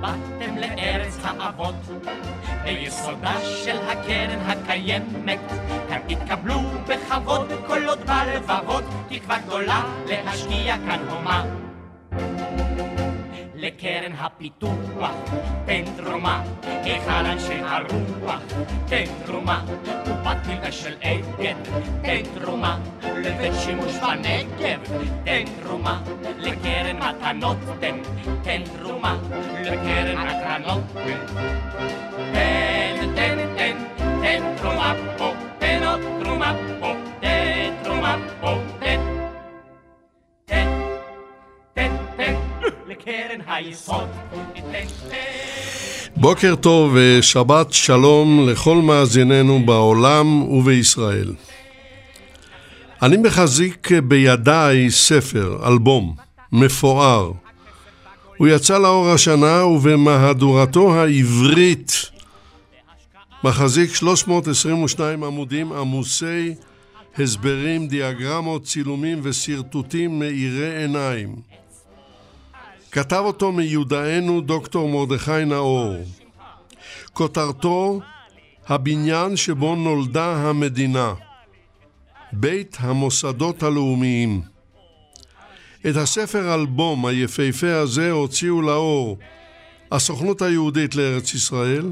באתם לארץ האבות. ביסודה של הקרן הקיימת, כאן התקבלו בכבוד קולות בלבבות, תקווה גדולה להשקיע כאן הומה. הפיתוח, תן תרומה, היכל אנשי הרוח, תן תרומה, קופת מלגה של אגד, תן תרומה, לבית שימוש בנגב, תן תרומה, לקרן מתנות, תן, תן תרומה, לקרן הקרנות, תן, תן, תן, תן, תן תרומה פה, תן עוד תרומה פה, תן תרומה פה, תן לקרן היסוד. בוקר טוב ושבת שלום לכל מאזיננו בעולם ובישראל. אני מחזיק בידיי ספר, אלבום, מפואר. הוא יצא לאור השנה ובמהדורתו העברית מחזיק 322 עמודים עמוסי הסברים, דיאגרמות, צילומים ושרטוטים מאירי עיניים. כתב אותו מיודענו דוקטור מרדכי נאור. כותרתו הבניין שבו נולדה המדינה, בית המוסדות הלאומיים. את הספר אלבום היפהפה הזה הוציאו לאור הסוכנות היהודית לארץ ישראל,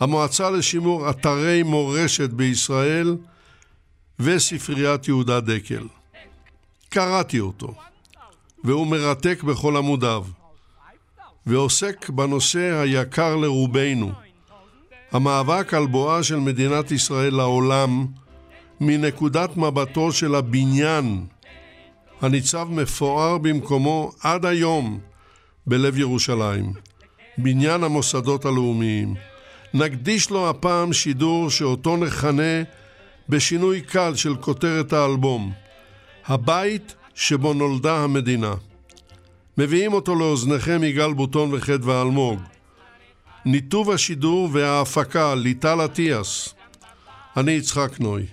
המועצה לשימור אתרי מורשת בישראל וספריית יהודה דקל. קראתי אותו. והוא מרתק בכל עמודיו, ועוסק בנושא היקר לרובנו, המאבק על בואה של מדינת ישראל לעולם מנקודת מבטו של הבניין הניצב מפואר במקומו עד היום בלב ירושלים, בניין המוסדות הלאומיים. נקדיש לו הפעם שידור שאותו נכנה בשינוי קל של כותרת האלבום, הבית שבו נולדה המדינה. מביאים אותו לאוזניכם יגאל בוטון וחדווה אלמוג. ניתוב השידור וההפקה ליטל אטיאס. אני יצחק נוי.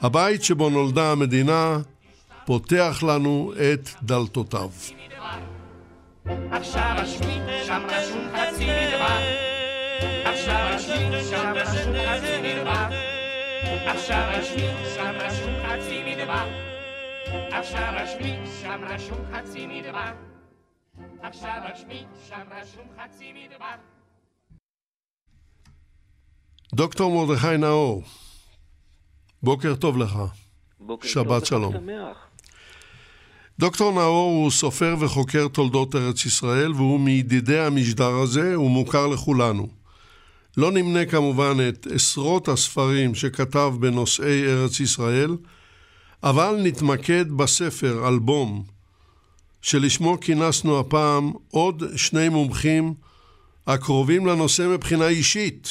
הבית שבו נולדה המדינה פותח לנו את דלתותיו. עכשיו רשמי, שם רשום חצי מדבר. עכשיו רשמי, שם רשום חצי מדבר. עכשיו רשמי, שם רשום חצי מדבר. עכשיו רשמי, שם רשום חצי מדבר. עכשיו רשמי, שם רשום חצי מדבר. דוקטור מרדכי נאור, בוקר טוב לך. בוקר שבת טוב שלום. שמח. דוקטור נאור הוא סופר וחוקר תולדות ארץ ישראל והוא מידידי המשדר הזה, הוא מוכר לכולנו. לא נמנה כמובן את עשרות הספרים שכתב בנושאי ארץ ישראל, אבל נתמקד בספר, אלבום, שלשמו כינסנו הפעם עוד שני מומחים הקרובים לנושא מבחינה אישית.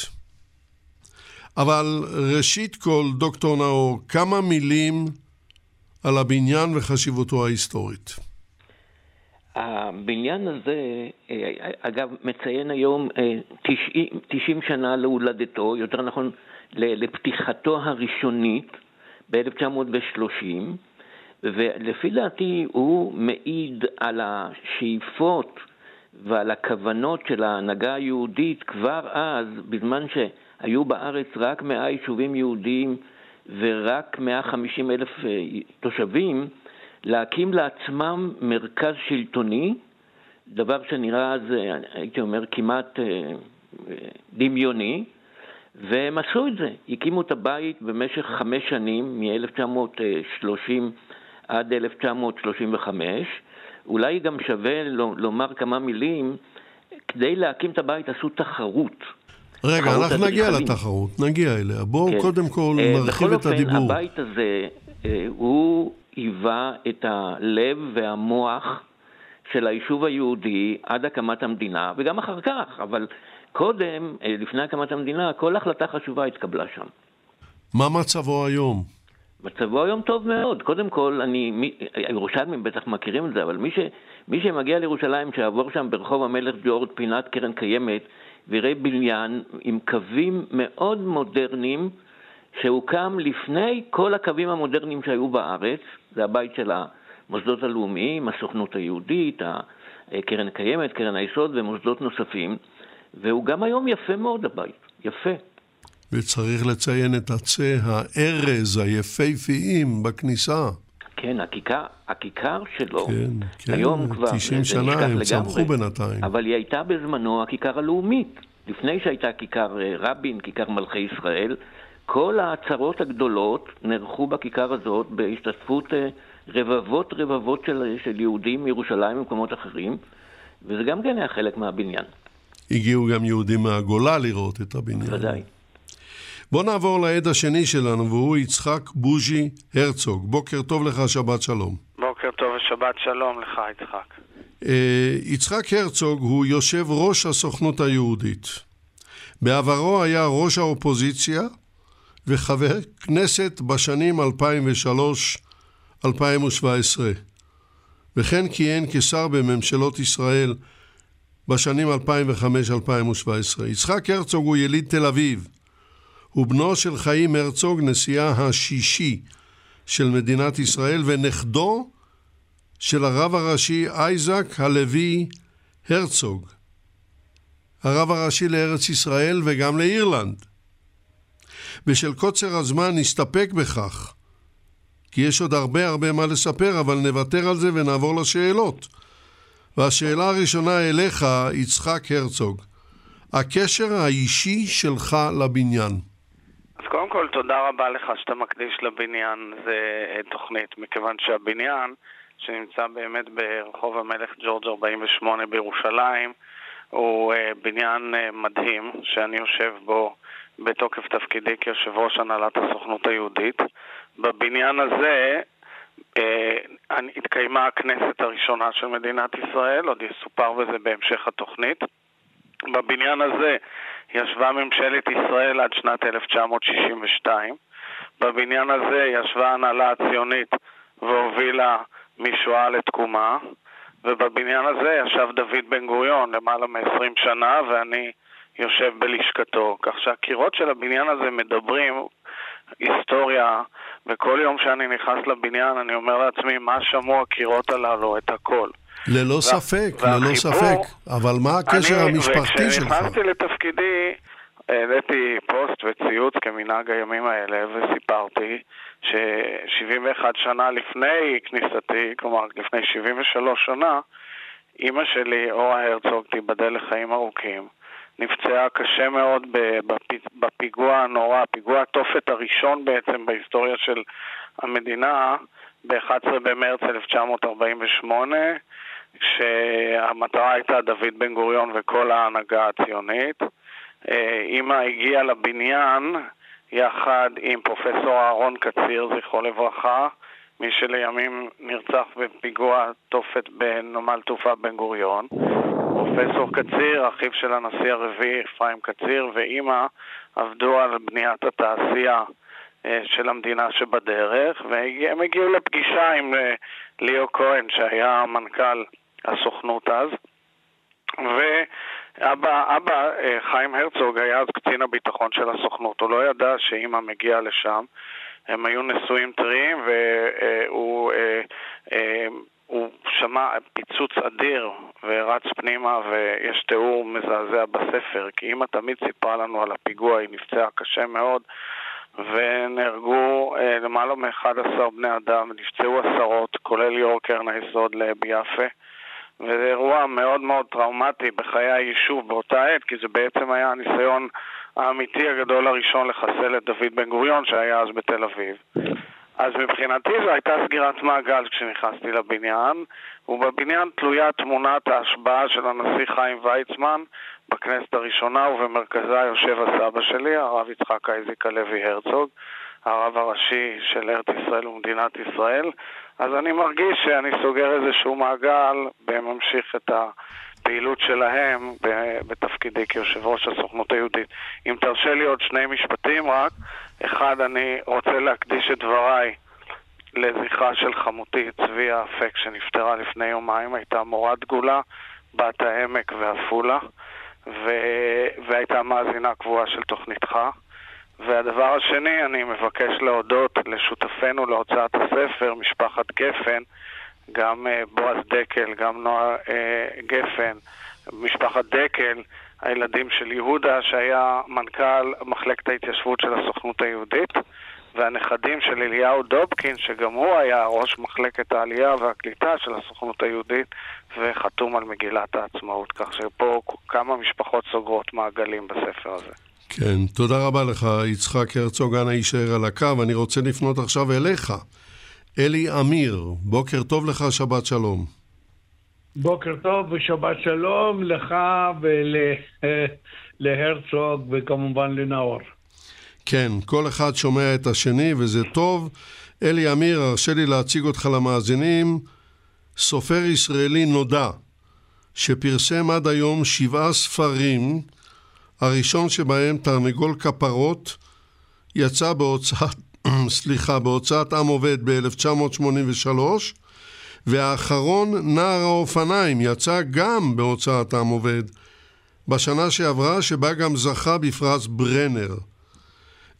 אבל ראשית כל, דוקטור נאור, כמה מילים על הבניין וחשיבותו ההיסטורית. הבניין הזה, אה, אגב, מציין היום 90, אה, 90 שנה להולדתו, יותר נכון לפתיחתו הראשונית, ב-1930, ולפי דעתי הוא מעיד על השאיפות ועל הכוונות של ההנהגה היהודית כבר אז, בזמן שהיו בארץ רק 100 יישובים יהודיים ורק 150 אלף אה, תושבים, להקים לעצמם מרכז שלטוני, דבר שנראה אז, אה, הייתי אומר, כמעט אה, דמיוני, והם עשו את זה, הקימו את הבית במשך חמש שנים, מ-1930 עד 1935. אולי גם שווה לומר כמה מילים, כדי להקים את הבית עשו תחרות. רגע, אנחנו נגיע לתחרות, נגיע אליה. בואו כן. קודם כל אה, נרחיב את הדיבור. בכל אופן, הבית הזה, אה, הוא היווה את הלב והמוח של היישוב היהודי עד הקמת המדינה, וגם אחר כך, אבל קודם, אה, לפני הקמת המדינה, כל החלטה חשובה התקבלה שם. מה מצבו היום? מצבו היום טוב מאוד. קודם כל, אני, הירושלמים בטח מכירים את זה, אבל מי, ש, מי שמגיע לירושלים, שיעבור שם ברחוב המלך ג'ורג' פינת קרן קיימת, ויראה בניין עם קווים מאוד מודרניים, שהוקם לפני כל הקווים המודרניים שהיו בארץ, זה הבית של המוסדות הלאומיים, הסוכנות היהודית, קרן קיימת, קרן היסוד ומוסדות נוספים, והוא גם היום יפה מאוד הבית, יפה. וצריך לציין את עצי הארז היפהפיים בכניסה. כן, הכיכר, הכיכר שלו, כן, כן, היום כבר, 90 שנה הם צמחו בינתיים. אבל היא הייתה בזמנו הכיכר הלאומית. לפני שהייתה כיכר אה, רבין, כיכר מלכי ישראל, כל העצרות הגדולות נערכו בכיכר הזאת בהשתתפות אה, רבבות רבבות של, של יהודים מירושלים ומקומות אחרים, וזה גם כן היה חלק מהבניין. הגיעו גם יהודים מהגולה לראות את הבניין. ודאי. בוא נעבור לעד השני שלנו, והוא יצחק בוז'י הרצוג. בוקר טוב לך, שבת שלום. בוקר טוב ושבת שלום לך, יצחק. אה, יצחק הרצוג הוא יושב ראש הסוכנות היהודית. בעברו היה ראש האופוזיציה וחבר כנסת בשנים 2003-2017, וכן כיהן כשר בממשלות ישראל בשנים 2005-2017. יצחק הרצוג הוא יליד תל אביב. הוא בנו של חיים הרצוג, נשיאה השישי של מדינת ישראל, ונכדו של הרב הראשי אייזק הלוי הרצוג, הרב הראשי לארץ ישראל וגם לאירלנד. בשל קוצר הזמן נסתפק בכך, כי יש עוד הרבה הרבה מה לספר, אבל נוותר על זה ונעבור לשאלות. והשאלה הראשונה אליך, יצחק הרצוג, הקשר האישי שלך לבניין. אז קודם כל, תודה רבה לך שאתה מקדיש לבניין, זה אה, תוכנית, מכיוון שהבניין, שנמצא באמת ברחוב המלך ג'ורג' 48 בירושלים, הוא אה, בניין אה, מדהים, שאני יושב בו בתוקף תפקידי כיושב ראש הנהלת הסוכנות היהודית. בבניין הזה התקיימה הכנסת הראשונה של מדינת ישראל, עוד יסופר בזה בהמשך התוכנית. בבניין הזה ישבה ממשלת ישראל עד שנת 1962. בבניין הזה ישבה ההנהלה הציונית והובילה משואה לתקומה, ובבניין הזה ישב דוד בן גוריון למעלה מ-20 שנה, ואני יושב בלשכתו. כך שהקירות של הבניין הזה מדברים היסטוריה, וכל יום שאני נכנס לבניין אני אומר לעצמי, מה שמעו הקירות הללו? את הכל. ללא ספק, ללא ספק. אבל מה הקשר אני, המשפחתי שלך? וכשנכנסתי לתפקידי, העליתי פוסט וציוץ כמנהג הימים האלה, וסיפרתי ש-71 שנה לפני כניסתי, כלומר לפני 73 שנה, אימא שלי, אורה הרצוג, תיבדל לחיים ארוכים, נפצעה קשה מאוד בפיגוע הנורא, פיגוע התופת הראשון בעצם בהיסטוריה של המדינה, ב-11 במרץ 1948, כשהמטרה הייתה דוד בן גוריון וכל ההנהגה הציונית. אימא אה, הגיעה לבניין יחד עם פרופסור אהרון קציר, זכרו לברכה, מי שלימים נרצח בפיגוע תופת בנמל תעופה בן גוריון. פרופסור קציר, אחיו של הנשיא הרביעי, אפרים קציר, ואימא עבדו על בניית התעשייה אה, של המדינה שבדרך, והם הגיעו לפגישה עם אה, ליאו כהן, שהיה מנכ"ל הסוכנות אז, ואבא, אבא, אה, חיים הרצוג, היה אז קצין הביטחון של הסוכנות, הוא לא ידע שאימא מגיעה לשם, הם היו נשואים טריים, והוא הוא שמע פיצוץ אדיר ורץ פנימה ויש תיאור מזעזע בספר כי אימא תמיד סיפרה לנו על הפיגוע, היא נפצעה קשה מאוד ונהרגו אה, למעלה מ-11 בני אדם, נפצעו עשרות, כולל ליאור קרן היסוד ביאפה וזה אירוע מאוד מאוד טראומטי בחיי היישוב באותה עת כי זה בעצם היה הניסיון האמיתי הגדול הראשון לחסל את דוד בן גוריון שהיה אז בתל אביב אז מבחינתי זו הייתה סגירת מעגל כשנכנסתי לבניין, ובבניין תלויה תמונת ההשבעה של הנשיא חיים ויצמן בכנסת הראשונה, ובמרכזה יושב הסבא שלי, הרב יצחק אייזיק הלוי הרצוג, הרב הראשי של ארץ ישראל ומדינת ישראל. אז אני מרגיש שאני סוגר איזשהו מעגל וממשיך את הפעילות שלהם בתפקידי כיושב ראש הסוכנות היהודית. אם תרשה לי עוד שני משפטים רק, אחד, אני רוצה להקדיש את דבריי לזכרה של חמותי צביה אפק שנפטרה לפני יומיים, הייתה מורה דגולה, בת העמק ועפולה, ו... והייתה מאזינה קבועה של תוכניתך. והדבר השני, אני מבקש להודות לשותפינו להוצאת הספר, משפחת גפן, גם בועז דקל, גם נועה גפן, משפחת דקל, הילדים של יהודה שהיה מנכ"ל מחלקת ההתיישבות של הסוכנות היהודית והנכדים של אליהו דובקין, שגם הוא היה ראש מחלקת העלייה והקליטה של הסוכנות היהודית וחתום על מגילת העצמאות, כך שפה כמה משפחות סוגרות מעגלים בספר הזה. כן, תודה רבה לך, יצחק הרצוג, אנא יישאר על הקו. אני רוצה לפנות עכשיו אליך. אלי אמיר, בוקר טוב לך, שבת שלום. בוקר טוב ושבת שלום לך ולהרצוג וכמובן לנאור. כן, כל אחד שומע את השני וזה טוב. אלי אמיר, הרשה לי להציג אותך למאזינים. סופר ישראלי נודע, שפרסם עד היום שבעה ספרים, הראשון שבהם, תרנגול כפרות, יצא בהוצאת, סליחה, בהוצאת עם עובד ב-1983, והאחרון, נער האופניים, יצא גם בהוצאת עם עובד בשנה שעברה, שבה גם זכה בפרס ברנר.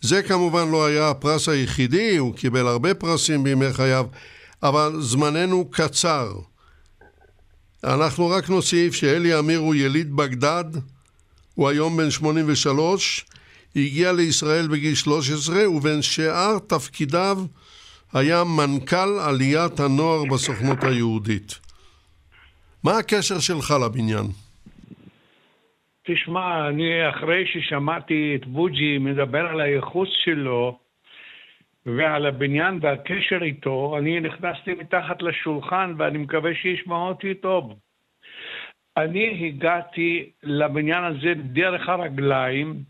זה כמובן לא היה הפרס היחידי, הוא קיבל הרבה פרסים בימי חייו, אבל זמננו קצר. אנחנו רק נוסיף שאלי אמיר הוא יליד בגדד, הוא היום בן 83, הגיע לישראל בגיל 13, ובין שאר תפקידיו היה מנכ"ל עליית הנוער בסוכנות היהודית. מה הקשר שלך לבניין? תשמע, אני אחרי ששמעתי את בוג'י מדבר על הייחוס שלו ועל הבניין והקשר איתו, אני נכנסתי מתחת לשולחן ואני מקווה שישמעו אותי טוב. אני הגעתי לבניין הזה דרך הרגליים,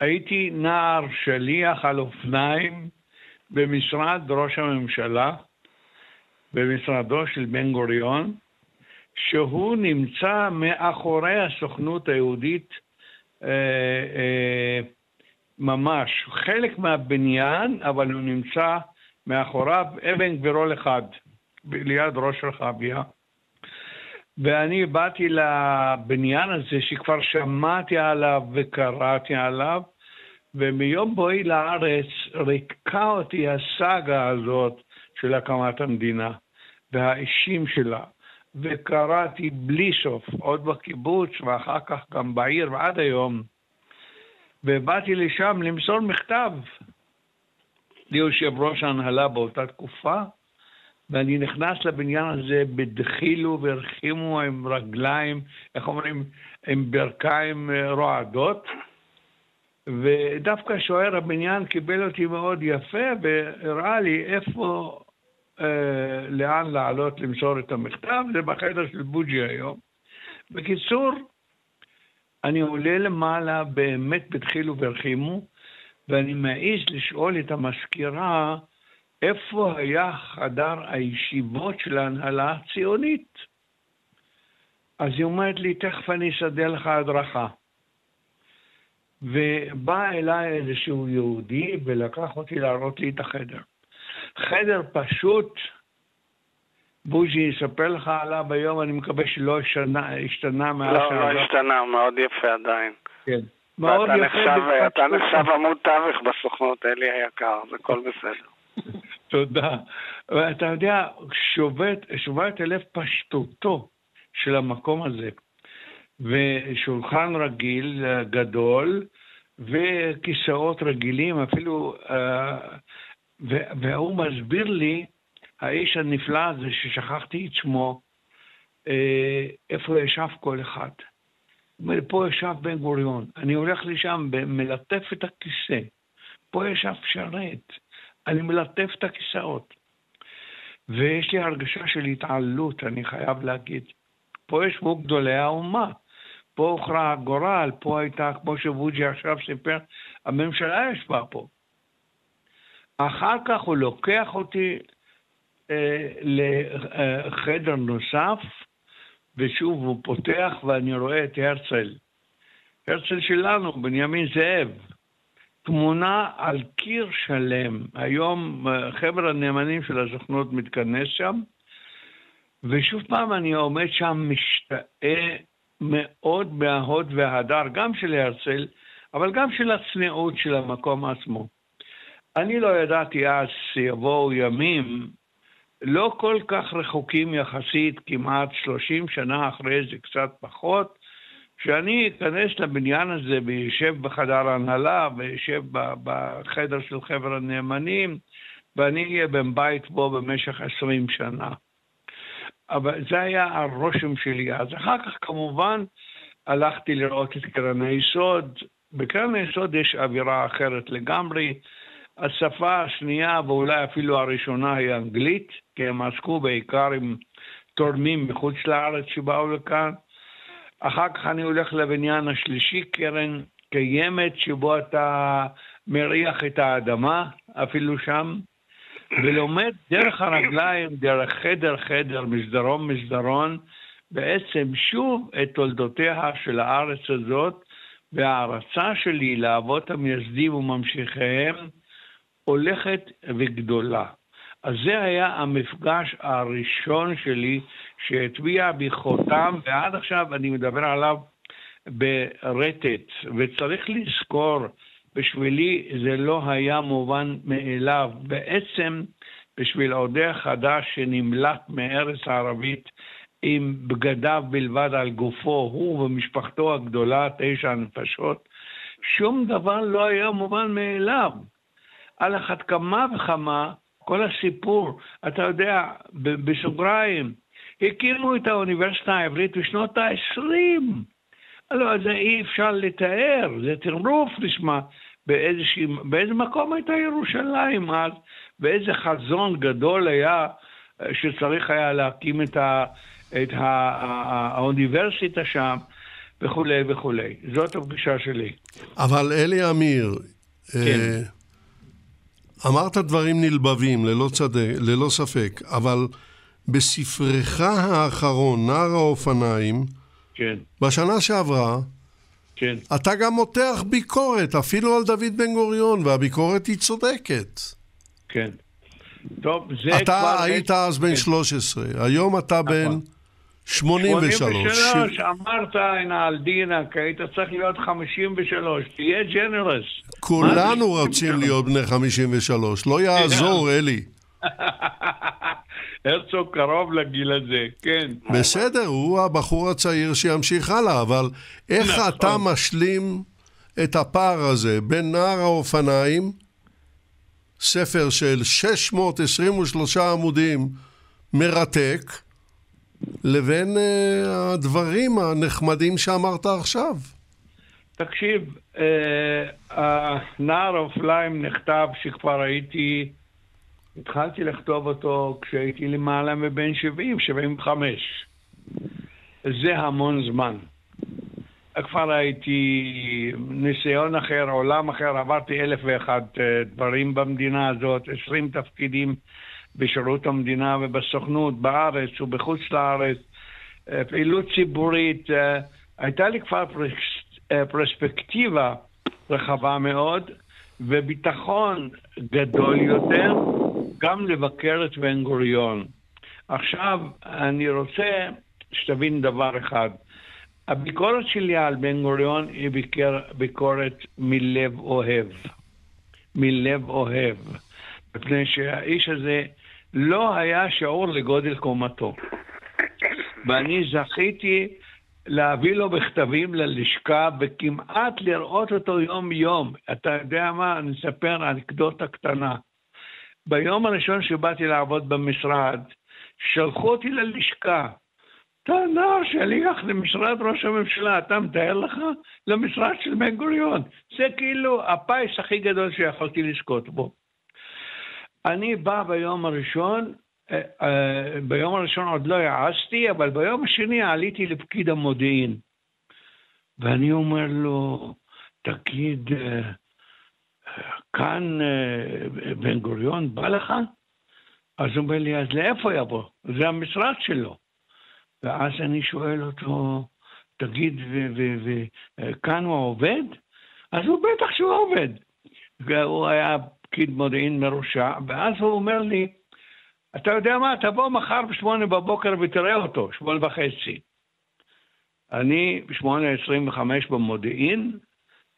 הייתי נער שליח על אופניים במשרד ראש הממשלה, במשרדו של בן גוריון, שהוא נמצא מאחורי הסוכנות היהודית אה, אה, ממש, חלק מהבניין, אבל הוא נמצא מאחוריו אבן גבירול אחד, ליד ראש רחביה. ואני באתי לבניין הזה שכבר שמעתי עליו וקראתי עליו, ומיום בואי לארץ ריקה אותי הסאגה הזאת של הקמת המדינה והאישים שלה. וקראתי בלי סוף, עוד בקיבוץ ואחר כך גם בעיר ועד היום. ובאתי לשם למסור מכתב ליושב ראש ההנהלה באותה תקופה, ואני נכנס לבניין הזה בדחילו והרחימו עם רגליים, איך אומרים, עם ברכיים אה, רועדות. ודווקא שוער הבניין קיבל אותי מאוד יפה והראה לי איפה אה, לאן לעלות למסור את המכתב, זה בחדר של בוג'י היום. בקיצור, אני עולה למעלה באמת בדחילו ורחימו, ואני מעז לשאול את המזכירה איפה היה חדר הישיבות של ההנהלה הציונית. אז היא אומרת לי, תכף אני אסדר לך הדרכה. ובא אליי איזשהו יהודי ולקח אותי להראות לי את החדר. חדר פשוט, בוז'י יספר לך עליו היום, אני מקווה שלא השתנה, השתנה מאז לא, לא השתנה, מאוד יפה עדיין. כן. מאוד יפה. נחשב, אתה נחשב עמוד תווך בסוכנות, אלי היקר, זה הכל בסדר. תודה. ואתה יודע, שובת, שובת הלב פשטותו של המקום הזה. ושולחן רגיל גדול, וכיסאות רגילים, אפילו uh, והוא מסביר לי, האיש הנפלא הזה, ששכחתי את שמו, אה, איפה ישב כל אחד. אומר, פה ישב בן גוריון, אני הולך לשם, מלטף את הכיסא. פה ישב שרת, אני מלטף את הכיסאות. ויש לי הרגשה של התעללות, אני חייב להגיד. פה ישבו גדולי האומה. פה הוכרע הגורל, פה הייתה, כמו שבוג'י עכשיו סיפר, הממשלה ישבה פה. אחר כך הוא לוקח אותי אה, לחדר נוסף, ושוב הוא פותח ואני רואה את הרצל. הרצל שלנו, בנימין זאב. תמונה על קיר שלם. היום אה, חבר הנאמנים של הסוכנות מתכנס שם, ושוב פעם אני עומד שם משתאה מאוד מההוד וההדר, גם של הרצל, אבל גם של הצניעות של המקום עצמו. אני לא ידעתי אז שיבואו ימים לא כל כך רחוקים יחסית, כמעט 30 שנה אחרי זה, קצת פחות, שאני אכנס לבניין הזה וישב בחדר ההנהלה וישב בחדר של חבר הנאמנים, ואני אהיה בן בית בו במשך 20 שנה. אבל זה היה הרושם שלי אז. אחר כך כמובן הלכתי לראות את קרן היסוד. בקרן היסוד יש אווירה אחרת לגמרי. השפה השנייה ואולי אפילו הראשונה היא אנגלית, כי הם עסקו בעיקר עם תורמים מחוץ לארץ שבאו לכאן. אחר כך אני הולך לבניין השלישי, קרן קיימת, שבו אתה מריח את האדמה, אפילו שם, ולומד דרך הרגליים, דרך חדר-חדר, מסדרון-מסדרון, בעצם שוב את תולדותיה של הארץ הזאת, וההערצה שלי לאבות המייסדים וממשיכיהם הולכת וגדולה. אז זה היה המפגש הראשון שלי שהטביע בי חותם, ועד עכשיו אני מדבר עליו ברטט, וצריך לזכור, בשבילי זה לא היה מובן מאליו. בעצם, בשביל עודה חדש שנמלט מארץ הערבית עם בגדיו בלבד על גופו, הוא ומשפחתו הגדולה, תשע נפשות, שום דבר לא היה מובן מאליו. על אחת כמה וכמה, כל הסיפור, אתה יודע, בסוגריים, הקימו את האוניברסיטה העברית בשנות ה-20. לא, זה אי אפשר לתאר, זה טירוף נשמע. באיזה מקום הייתה ירושלים אז, ואיזה חזון גדול היה שצריך היה להקים את, ה, את ה, האוניברסיטה שם וכולי וכולי. זאת הפגישה שלי. אבל אלי אמיר, כן. אה, אמרת דברים נלבבים, ללא, צדק, ללא ספק, אבל בספרך האחרון, נער האופניים, כן. בשנה שעברה, כן. אתה גם מותח ביקורת, אפילו על דוד בן גוריון, והביקורת היא צודקת. כן. טוב, זה אתה כבר... אתה היית אז בן 13, כן. היום אתה נכון. בן 83. 83, אמרת, הנה על דינק, היית צריך להיות 53, תהיה ג'נרס. כולנו רוצים להיות בני 53, לא יעזור, אלי. הרצוג קרוב לגיל הזה, כן. בסדר, הוא הבחור הצעיר שימשיך הלאה, אבל איך נכון. אתה משלים את הפער הזה בין נער האופניים, ספר של 623 עמודים, מרתק, לבין uh, הדברים הנחמדים שאמרת עכשיו? תקשיב, uh, הנער האופניים נכתב שכבר הייתי התחלתי לכתוב אותו כשהייתי למעלה מבין 70, 75. זה המון זמן. כבר הייתי ניסיון אחר, עולם אחר, עברתי אלף ואחד אה, דברים במדינה הזאת, עשרים תפקידים בשירות המדינה ובסוכנות, בארץ ובחוץ לארץ, אה, פעילות ציבורית. אה, הייתה לי כבר פרספקטיבה רחבה מאוד וביטחון גדול יותר. גם לבקר את בן גוריון. עכשיו, אני רוצה שתבין דבר אחד. הביקורת שלי על בן גוריון היא ביקר, ביקורת מלב אוהב. מלב אוהב. מפני שהאיש הזה לא היה שיעור לגודל קומתו. ואני זכיתי להביא לו בכתבים ללשכה וכמעט לראות אותו יום-יום. אתה יודע מה? אני אספר אנקדוטה קטנה. ביום הראשון שבאתי לעבוד במשרד, שלחו אותי ללשכה. נער שליח למשרד ראש הממשלה, אתה מתאר לך? למשרד של בן גוריון. זה כאילו הפיס הכי גדול שיכולתי לזכות בו. אני בא ביום הראשון, אה, אה, ביום הראשון עוד לא העזתי, אבל ביום השני עליתי לפקיד המודיעין. ואני אומר לו, תגיד, אה, כאן אה, בן גוריון בא לך? אז הוא אומר לי, אז לאיפה יבוא? זה המשרד שלו. ואז אני שואל אותו, תגיד, וכאן הוא עובד? אז הוא בטח שהוא עובד. והוא היה פקיד מודיעין מרושע, ואז הוא אומר לי, אתה יודע מה, תבוא מחר בשמונה בבוקר ותראה אותו, שמונה וחצי. אני בשמונה עשרים וחמש במודיעין,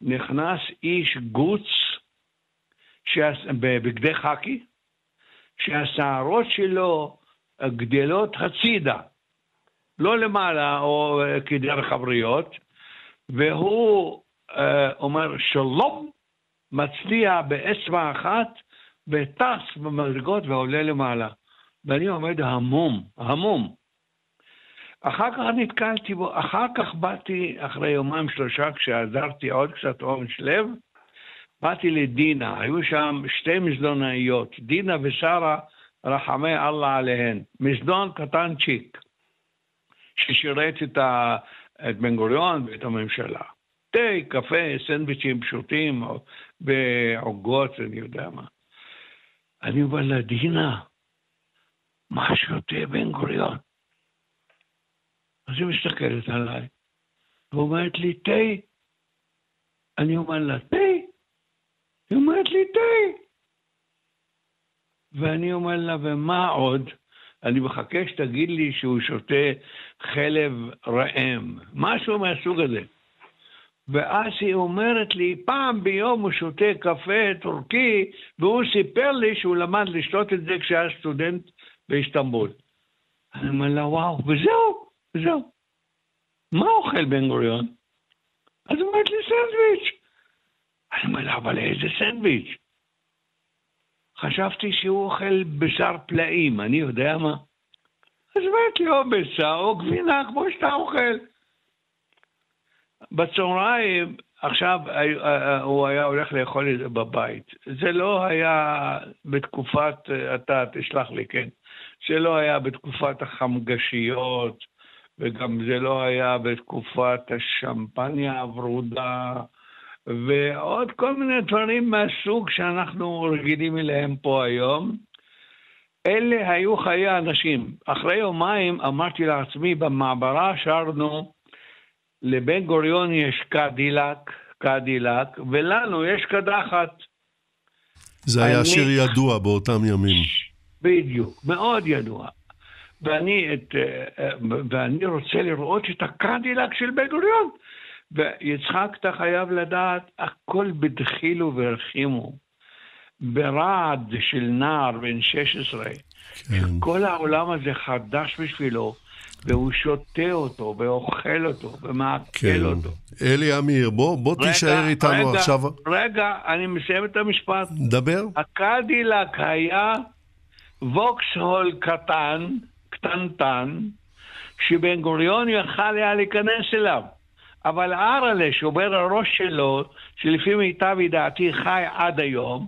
נכנס איש גוץ בבגדי חאקי, שהשערות שלו גדלות הצידה, לא למעלה או כדרך הבריות, והוא אה, אומר שלום, מצליע באצבע אחת וטס במדרגות ועולה למעלה. ואני עומד המום, המום. אחר כך נתקלתי בו, אחר כך באתי, אחרי יומיים שלושה, כשעזרתי עוד קצת אומץ לב, באתי לדינה, היו שם שתי מזדונאיות, דינה ושרה, רחמי אללה עליהן. מזדון קטנצ'יק, ששירת את, ה, את בן גוריון ואת הממשלה. תה, קפה, סנדוויצ'ים פשוטים, בעוגות, אני יודע מה. אני אומר לה, דינה, מה שותה בן גוריון? אז היא מסתכלת עליי, ואומרת לי, תה. אני אומר לה, תה? היא אומרת לי, תה. ואני אומר לה, ומה עוד? אני מחכה שתגיד לי שהוא שותה חלב ראם, משהו מהסוג הזה. ואז היא אומרת לי, פעם ביום הוא שותה קפה טורקי, והוא סיפר לי שהוא למד לשתות את זה כשהיה סטודנט באיסטנבול. אני אומר לה, וואו, וזהו, וזהו. מה אוכל בן גוריון? אז היא אומרת לי, סנדוויץ'. אני אומר לה, אבל איזה סנדוויץ'? חשבתי שהוא אוכל בשר פלאים, אני יודע מה. אז אמרתי לו, בשר או גבינה כמו שאתה אוכל. בצהריים, עכשיו אה, אה, הוא היה הולך לאכול את זה בבית. זה לא היה בתקופת, אה, אתה תשלח לי, כן, זה לא היה בתקופת החמגשיות, וגם זה לא היה בתקופת השמפניה הוורודה, ועוד כל מיני דברים מהסוג שאנחנו רגילים אליהם פה היום. אלה היו חיי האנשים. אחרי יומיים אמרתי לעצמי, במעברה שרנו, לבן גוריון יש קדילק, קדילק, ולנו יש קדחת. זה היה אני... שיר ידוע באותם ימים. בדיוק, מאוד ידוע. ואני, את, אה, אה, ואני רוצה לראות את הקדילק של בן גוריון. ויצחק, אתה חייב לדעת, הכל בדחילו ורחימו. ברעד של נער בן 16, כן. שכל העולם הזה חדש בשבילו, והוא שותה אותו, ואוכל אותו, ומעכל כן. אותו. אלי אמיר, בוא, בוא רגע, תישאר איתנו רגע, עכשיו. רגע, אני מסיים את המשפט. דבר. הקדילק היה ווקסהול קטן, קטנטן, שבן גוריון יכל היה להיכנס אליו. אבל ארלה, שובר הראש שלו, שלפי מיטב ידעתי חי עד היום,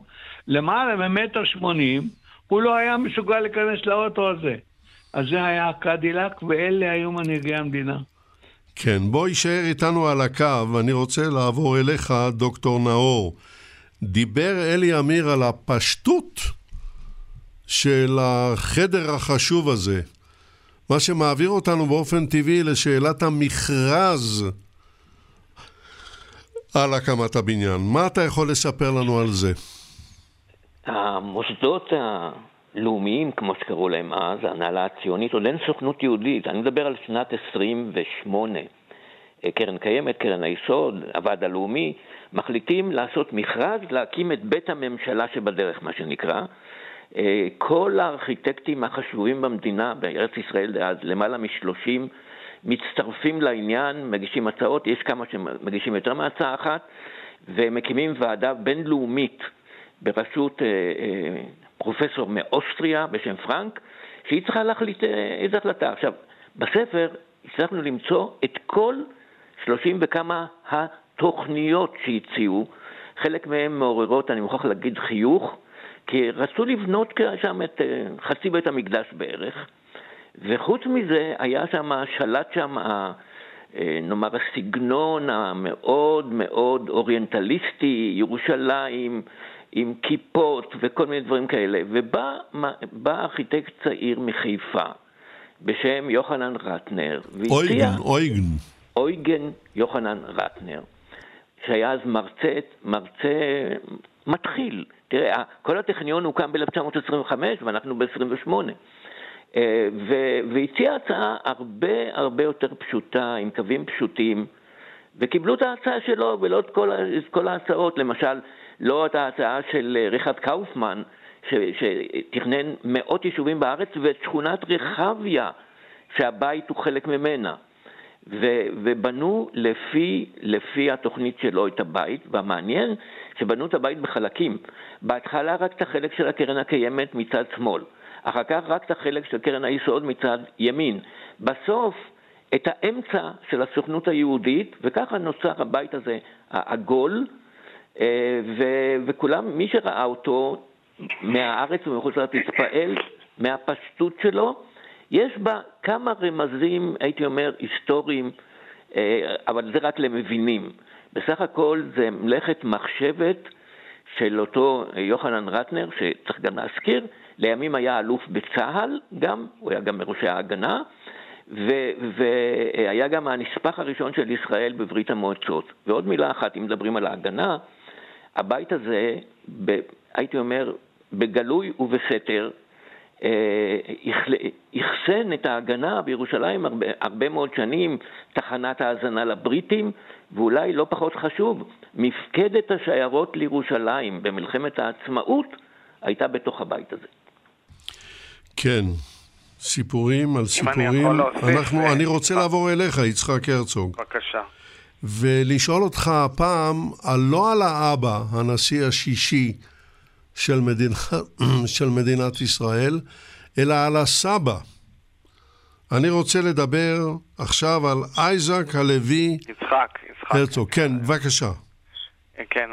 למעלה ממטר שמונים, הוא לא היה מסוגל להיכנס לאוטו הזה. אז זה היה הקדילק, ואלה היו מנהיגי המדינה. כן, בוא יישאר איתנו על הקו, ואני רוצה לעבור אליך, דוקטור נאור. דיבר אלי אמיר על הפשטות של החדר החשוב הזה, מה שמעביר אותנו באופן טבעי לשאלת המכרז על הקמת הבניין. מה אתה יכול לספר לנו על זה? המוסדות הלאומיים, כמו שקראו להם אז, ההנהלה הציונית, עוד אין סוכנות יהודית. אני מדבר על שנת 28. קרן קיימת, קרן היסוד, הוועד הלאומי, מחליטים לעשות מכרז להקים את בית הממשלה שבדרך, מה שנקרא. כל הארכיטקטים החשובים במדינה, בארץ ישראל דאז, למעלה משלושים, מצטרפים לעניין, מגישים הצעות, יש כמה שמגישים יותר מהצעה אחת, ומקימים ועדה בינלאומית בראשות אה, אה, פרופסור מאוסטריה בשם פרנק, שהיא צריכה להחליט אה, איזו החלטה. עכשיו, בספר הצלחנו למצוא את כל שלושים וכמה התוכניות שהציעו, חלק מהן מעוררות, אני מוכרח להגיד, חיוך, כי רצו לבנות שם את חצי בית המקדש בערך, וחוץ מזה, היה שם, שלט שם, אה, נאמר, הסגנון המאוד מאוד אוריינטליסטי, ירושלים, עם כיפות וכל מיני דברים כאלה. ובא ארכיטקט צעיר מחיפה, בשם יוחנן רטנר, והציע... אויגן, אויגן. אויגן יוחנן רטנר, שהיה אז מרצה, מרצה מתחיל. תראה, כל הטכניון הוקם ב-1925 ואנחנו ב-28. אה, והציע הצעה הרבה הרבה יותר פשוטה, עם קווים פשוטים, וקיבלו את ההצעה שלו ולא את כל, את כל ההצעות, למשל, לא את ההצעה של ריכרד קאופמן, שתכנן מאות יישובים בארץ ואת שכונת רחביה, שהבית הוא חלק ממנה. ו, ובנו לפי, לפי התוכנית שלו את הבית, והמעניין שבנו את הבית בחלקים. בהתחלה רק את החלק של הקרן הקיימת מצד שמאל, אחר כך רק את החלק של קרן היסוד מצד ימין. בסוף את האמצע של הסוכנות היהודית, וככה נוצר הבית הזה העגול, אה, ו- וכולם, מי שראה אותו מהארץ ומחוץ לארץ התפעל מהפשטות שלו. יש בה כמה רמזים, הייתי אומר, היסטוריים, אה, אבל זה רק למבינים. בסך הכל זה מלאכת מחשבת של אותו יוחנן רטנר, שצריך גם להזכיר, לימים היה אלוף בצה"ל גם, הוא היה גם מראשי ההגנה, והיה גם הנספח הראשון של ישראל בברית המועצות. ועוד מילה אחת, אם מדברים על ההגנה, הבית הזה, ב, הייתי אומר, בגלוי ובסתר, אחסן אה, את ההגנה בירושלים הרבה, הרבה מאוד שנים, תחנת האזנה לבריטים, ואולי לא פחות חשוב, מפקדת השיירות לירושלים במלחמת העצמאות הייתה בתוך הבית הזה. כן, סיפורים על סיפורים. אני יכול להוסיף... אנחנו, ו... אני רוצה לעבור אליך, יצחק הרצוג. בבקשה. ולשאול אותך הפעם, לא על האבא, הנשיא השישי של, מדינה, של מדינת ישראל, אלא על הסבא. אני רוצה לדבר עכשיו על אייזק הלוי יצחק, יצחק. הרצוג. כן, בבקשה. כן,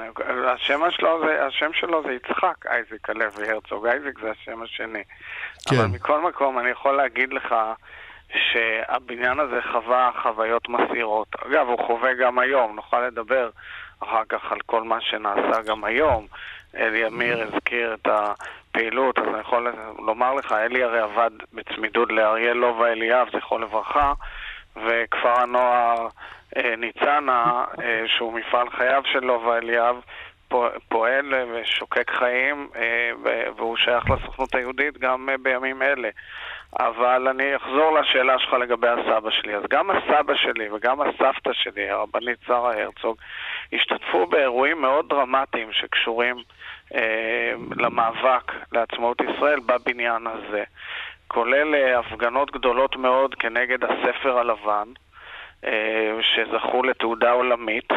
השם שלו זה, השם שלו זה יצחק אייזק הלוי הרצוג, אייזק זה השם השני. כן. אבל מכל מקום אני יכול להגיד לך שהבניין הזה חווה חוויות מסעירות. אגב, הוא חווה גם היום, נוכל לדבר אחר כך על כל מה שנעשה גם היום. אלי אמיר הזכיר את הפעילות, אז אני יכול לומר לך, אלי הרי עבד בצמידות לאריאל לובה אליאב, זכרו לברכה, וכפר הנוער ניצנה, אה, שהוא מפעל חייו של לובה אליאב, פועל ושוקק חיים, אה, והוא שייך לסוכנות היהודית גם בימים אלה. אבל אני אחזור לשאלה שלך לגבי הסבא שלי. אז גם הסבא שלי וגם הסבתא שלי, הרבנית שרה הרצוג, השתתפו באירועים מאוד דרמטיים שקשורים אה, למאבק לעצמאות ישראל בבניין הזה, כולל אה, הפגנות גדולות מאוד כנגד הספר הלבן, אה, שזכו לתעודה עולמית.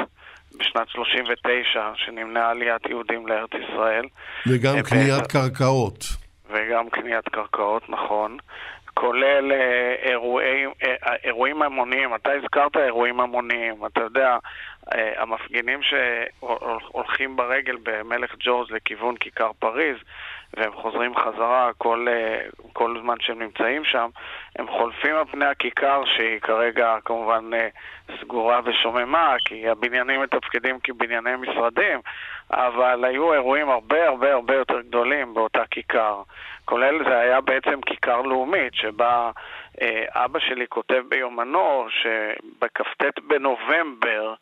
בשנת 39, שנמנעה עליית יהודים לארץ ישראל. וגם אה, קניית קרקעות. וגם קניית קרקעות, נכון. כולל אה, אירועי, אה, אירועים המוניים. אתה הזכרת אירועים המוניים. אתה יודע, אה, המפגינים שהולכים ברגל במלך ג'ורג' לכיוון כיכר פריז, והם חוזרים חזרה כל, אה, כל זמן שהם נמצאים שם, הם חולפים על פני הכיכר שהיא כרגע כמובן אה, סגורה ושוממה, כי הבניינים מתפקדים כבנייני משרדים, אבל היו אירועים הרבה הרבה הרבה יותר גדולים באותה כיכר. כולל זה היה בעצם כיכר לאומית, שבה אה, אבא שלי כותב ביומנו שבכ"ט בנובמבר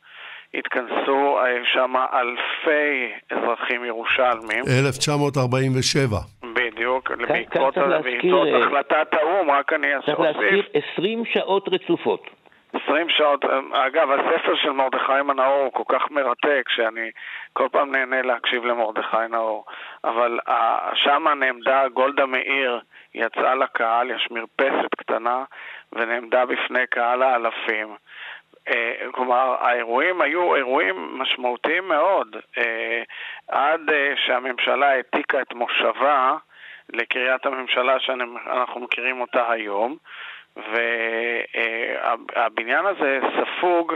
התכנסו אה, שם אלפי אזרחים ירושלמים. 1947. בדיוק, בעקבות אה, החלטת האו"ם, רק אני אוסיף. צריך להזכיר 20 שעות רצופות. 20 שעות, אה, אגב, הספר של מרדכי מנאור הוא כל כך מרתק, שאני כל פעם נהנה להקשיב למרדכי נאור. אבל שם נעמדה גולדה מאיר, יצאה לקהל, יש מרפסת קטנה, ונעמדה בפני קהל האלפים. אה, כלומר, האירועים היו אירועים משמעותיים מאוד, אה, עד אה, שהממשלה העתיקה את מושבה לקריית הממשלה שאנחנו מכירים אותה היום, והבניין הזה ספוג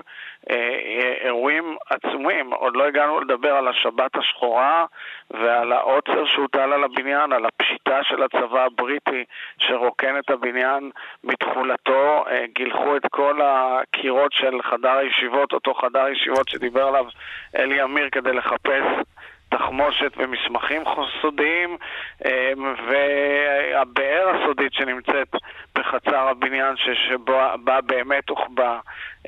אה, אירועים עצומים. עוד לא הגענו לדבר על השבת השחורה ועל העוצר שהוטל על הבניין, על הפשיטה של הצבא הבריטי שרוקן את הבניין מתכולתו. אה, גילחו את כל הקירות של חדר הישיבות, אותו חדר ישיבות שדיבר עליו אלי אמיר כדי לחפש תחמושת ומסמכים סודיים והבאר הסודית שנמצאת בחצר הבניין שבה באמת הוחבא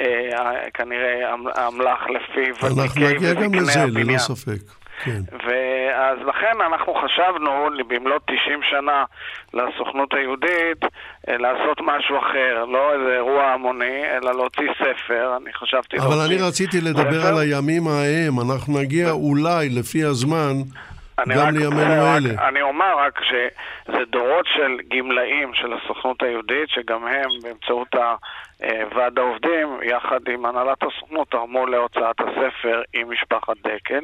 אה, כנראה האמל"ח לפיו אנחנו נגיע גם לזה, ללא ספק. כן. ואז לכן אנחנו חשבנו, במלאת 90 שנה לסוכנות היהודית, אה, לעשות משהו אחר, לא איזה אירוע המוני, אלא להוציא ספר, אני חשבתי אבל להוציא... אבל אני רציתי לדבר ספר. על הימים ההם, אנחנו נגיע אולי, לפי הזמן, גם לימינו אלה. אני אומר רק שזה דורות של גמלאים של הסוכנות היהודית, שגם הם באמצעות ועד העובדים, יחד עם הנהלת הסוכנות, תרמו להוצאת הספר עם משפחת דקל.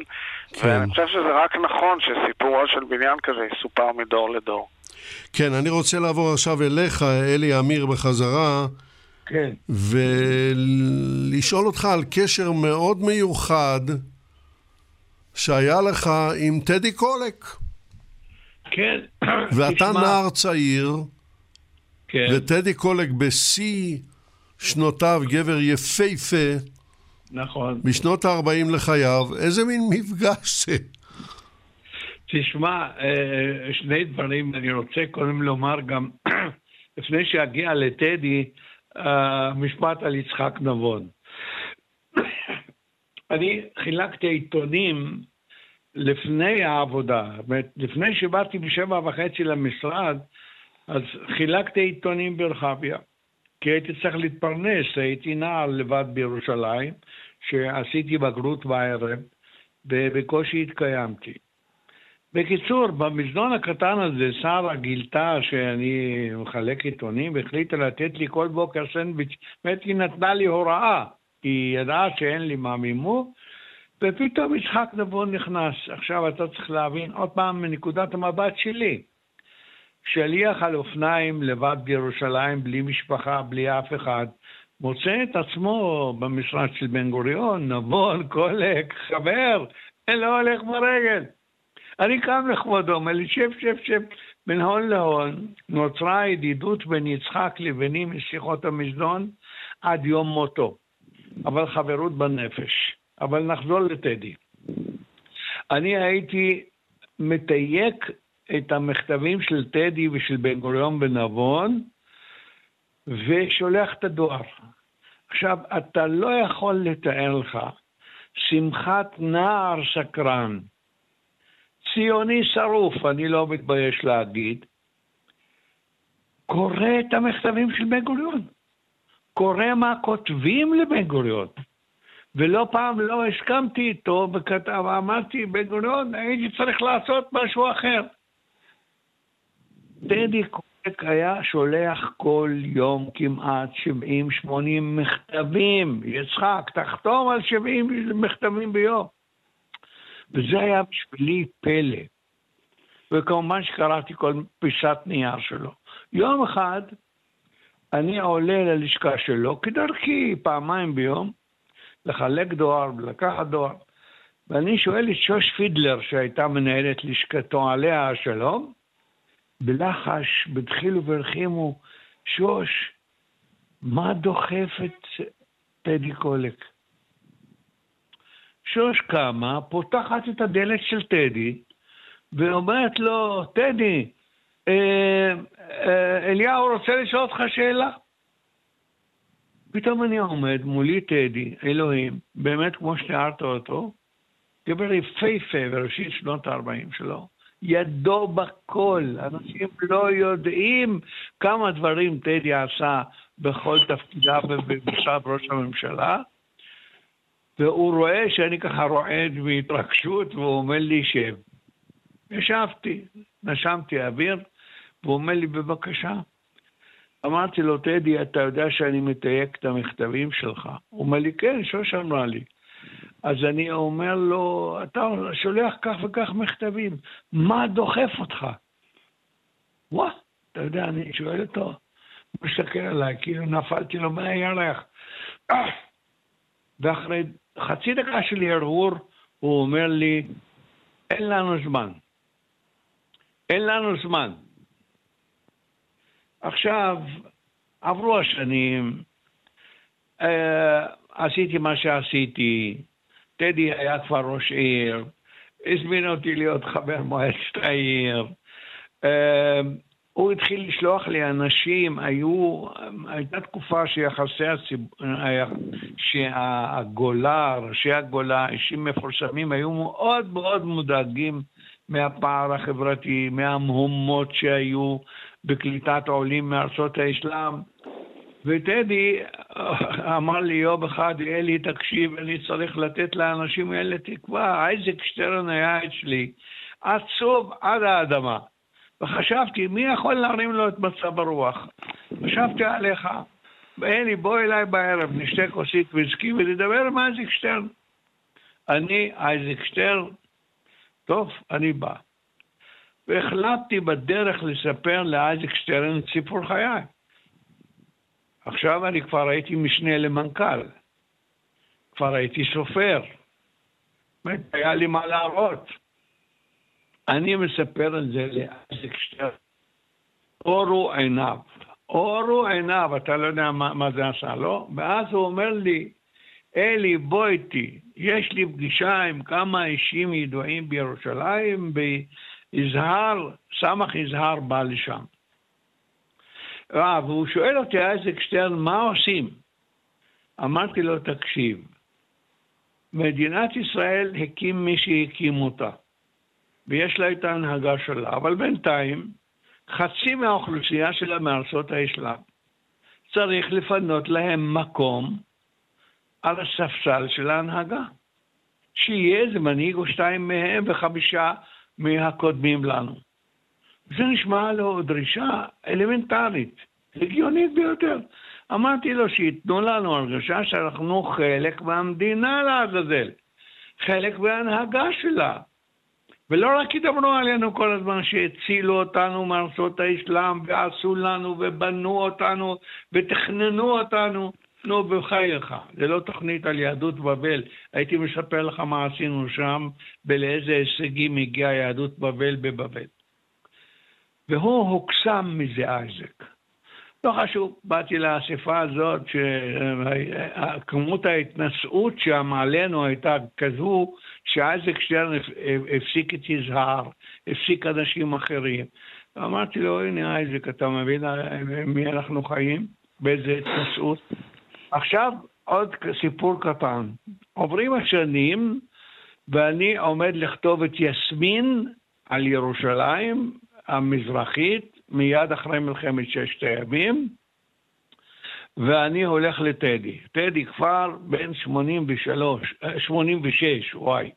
כן. ואני חושב שזה רק נכון שסיפורו של בניין כזה יסופר מדור לדור. כן, אני רוצה לעבור עכשיו אליך, אלי אמיר, בחזרה. כן. ולשאול אותך על קשר מאוד מיוחד שהיה לך עם טדי קולק. כן. ואתה תשמע... נער צעיר, כן. וטדי קולק בשיא שנותיו, גבר יפהפה. נכון. בשנות ה-40 לחייו, איזה מין מפגש זה? תשמע, אה, שני דברים אני רוצה קודם לומר גם, לפני שאגיע לטדי, אה, משפט על יצחק נבון. אני חילקתי עיתונים לפני העבודה, לפני שבאתי בשבע וחצי למשרד, אז חילקתי עיתונים ברחביה, כי הייתי צריך להתפרנס, הייתי נער לבד בירושלים, שעשיתי בגרות בערב, ובקושי התקיימתי. בקיצור, במזנון הקטן הזה שרה גילתה שאני מחלק עיתונים והחליטה לתת לי כל בוקר סנדוויץ'. באמת היא נתנה לי הוראה, היא ידעה שאין לי מה מימו, ופתאום יצחק נבון נכנס. עכשיו אתה צריך להבין עוד פעם מנקודת המבט שלי. שליח על אופניים לבד בירושלים, בלי משפחה, בלי אף אחד, מוצא את עצמו במשרד של בן גוריון, נבון, קולק, חבר, אין לו הולך ברגל. אני קם לכבודו, אומר לי, שב, שב, שב. בין הון להון נוצרה ידידות בין יצחק לביני משיחות המזנון עד יום מותו. אבל חברות בנפש. אבל נחזור לטדי. אני הייתי מתייק את המכתבים של טדי ושל בן גוריון בנבון, ושולח את הדואר. עכשיו, אתה לא יכול לתאר לך שמחת נער סקרן, ציוני שרוף, אני לא מתבייש להגיד, קורא את המכתבים של בן גוריון. קורא מה כותבים לבן גוריון. ולא פעם לא הסכמתי איתו, וכתב, אמרתי, בן גוריון, הייתי צריך לעשות משהו אחר. טדי קורק היה שולח כל יום כמעט 70-80 מכתבים. יצחק, תחתום על 70 מכתבים ביום. וזה היה בשבילי פלא. וכמובן שקראתי כל פיסת נייר שלו. יום אחד אני עולה ללשכה שלו, כדרכי פעמיים ביום, לחלק דואר ולקחת דואר, ואני שואל את שוש פידלר, שהייתה מנהלת לשכתו עליה השלום, בלחש, בדחילו ורחימו, שוש, מה דוחף את טדי קולק? שוש קמה, פותחת את הדלת של טדי, ואומרת לו, טדי, אליהו רוצה לשאול אותך שאלה. פתאום אני עומד מולי טדי, אלוהים, באמת כמו שתיארת אותו, גבר יפהפה בראשית שנות ה-40 שלו, ידו בכל. אנשים לא יודעים כמה דברים טדי עשה בכל תפקידיו במשרד ראש הממשלה, והוא רואה שאני ככה רועד מהתרגשות, והוא אומר לי, שב. ישבתי, נשמתי אוויר, והוא אומר לי, בבקשה. אמרתי לו, טדי, אתה יודע שאני מתייק את המכתבים שלך? הוא אומר לי, כן, שוש אמרה לי. אז אני אומר לו, אתה שולח כך וכך מכתבים, מה דוחף אותך? וואה, אתה יודע, אני שואל אותו, הוא מסתכל עליי, כאילו נפלתי לו מהירח. ואחרי חצי דקה של הרהור, הוא אומר לי, אין לנו זמן. אין לנו זמן. עכשיו, עברו השנים, אה, עשיתי מה שעשיתי, טדי היה כבר ראש עיר, הזמין אותי להיות חבר מועצת העיר. אה, הוא התחיל לשלוח לי אנשים, היו, הייתה תקופה שיחסי הציבור, שהגולה, ראשי הגולה, אישים מפורסמים, היו מאוד מאוד מודאגים מהפער החברתי, מהמהומות שהיו בקליטת עולים מארצות האסלאם. וטדי אמר לי יום אחד, אלי, תקשיב, אני צריך לתת לאנשים האלה תקווה. אייזק שטרן היה אצלי, עצוב עד האדמה. וחשבתי, מי יכול להרים לו את מצב הרוח? חשבתי עליך, אלי, בוא אליי בערב, נשתה כוסית וויסקי ונדבר עם אייזיק שטרן. אני, אייזיק שטרן, טוב, אני בא. והחלטתי בדרך לספר לאייזיק שטרן את סיפור חיי. עכשיו אני כבר הייתי משנה למנכ"ל, כבר הייתי סופר, היה לי מה להראות. אני מספר את זה לאייזיק שטרן. אורו עיניו, אורו עיניו, אתה לא יודע מה, מה זה עשה לו? ואז הוא אומר לי, אלי, בוא איתי, יש לי פגישה עם כמה אישים ידועים בירושלים, ביזהר, סמך יזהר בא לשם. והוא שואל אותי, אייזק שטרן, מה עושים? אמרתי לו, תקשיב, מדינת ישראל הקים מי שהקים אותה, ויש לה את ההנהגה שלה, אבל בינתיים חצי מהאוכלוסייה שלה מארצות האסלאם. צריך לפנות להם מקום על הספסל של ההנהגה. שיהיה איזה מנהיג או שתיים מהם וחמישה מהקודמים לנו. זה נשמע לו דרישה אלמנטרית, הגיונית ביותר. אמרתי לו שייתנו לנו הרגשה שאנחנו חלק מהמדינה לעזאזל, חלק מההנהגה שלה. ולא רק ידברו עלינו כל הזמן שהצילו אותנו מארצות האסלאם ועשו לנו ובנו אותנו ותכננו אותנו. נו, בחייך, זה לא תוכנית על יהדות בבל. הייתי מספר לך מה עשינו שם ולאיזה הישגים הגיעה יהדות בבל בבבל. והוא הוקסם מזה אייזק. לא חשוב, באתי לאספה הזאת, שכמות ההתנשאות שם עלינו הייתה כזו, שאייזק שטרן הפסיק את יזהר, הפסיק אנשים אחרים. אמרתי לו, הנה אייזק, אתה מבין מי אנחנו חיים? באיזה התנשאות? עכשיו עוד סיפור קטן. עוברים השנים, ואני עומד לכתוב את יסמין על ירושלים המזרחית, מיד אחרי מלחמת ששת הימים, ואני הולך לטדי. טדי כבר בן 83, 86, וואי.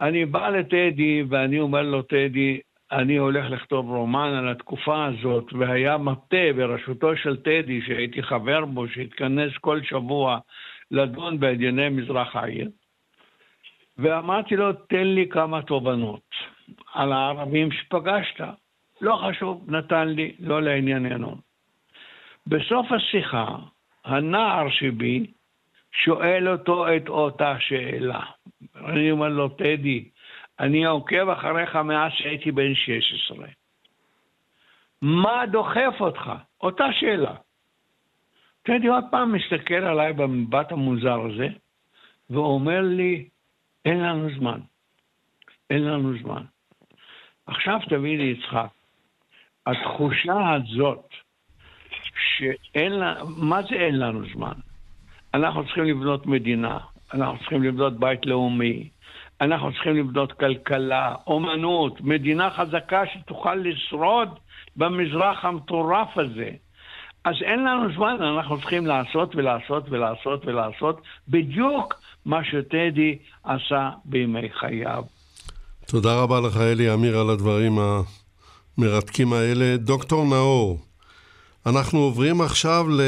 אני בא לטדי ואני אומר לו, טדי, אני הולך לכתוב רומן על התקופה הזאת, והיה מטה בראשותו של טדי, שהייתי חבר בו, שהתכנס כל שבוע לדון בענייני מזרח העיר. ואמרתי לו, תן לי כמה תובנות על הערבים שפגשת. לא חשוב, נתן לי, לא לענייננו. בסוף השיחה, הנער שבי שואל אותו את אותה שאלה. אני אומר לו, טדי, אני עוקב אחריך מאז שהייתי בן 16. מה דוחף אותך? אותה שאלה. טדי עוד פעם מסתכל עליי במבט המוזר הזה, ואומר לי, אין לנו זמן. אין לנו זמן. עכשיו תביא לי, יצחק, התחושה הזאת שאין לה, מה זה אין לנו זמן? אנחנו צריכים לבנות מדינה, אנחנו צריכים לבנות בית לאומי, אנחנו צריכים לבנות כלכלה, אומנות, מדינה חזקה שתוכל לשרוד במזרח המטורף הזה. אז אין לנו זמן, אנחנו צריכים לעשות ולעשות ולעשות ולעשות בדיוק מה שטדי עשה בימי חייו. תודה רבה לך, אלי אמיר, על הדברים המרתקים האלה. דוקטור נאור, אנחנו עוברים עכשיו ל...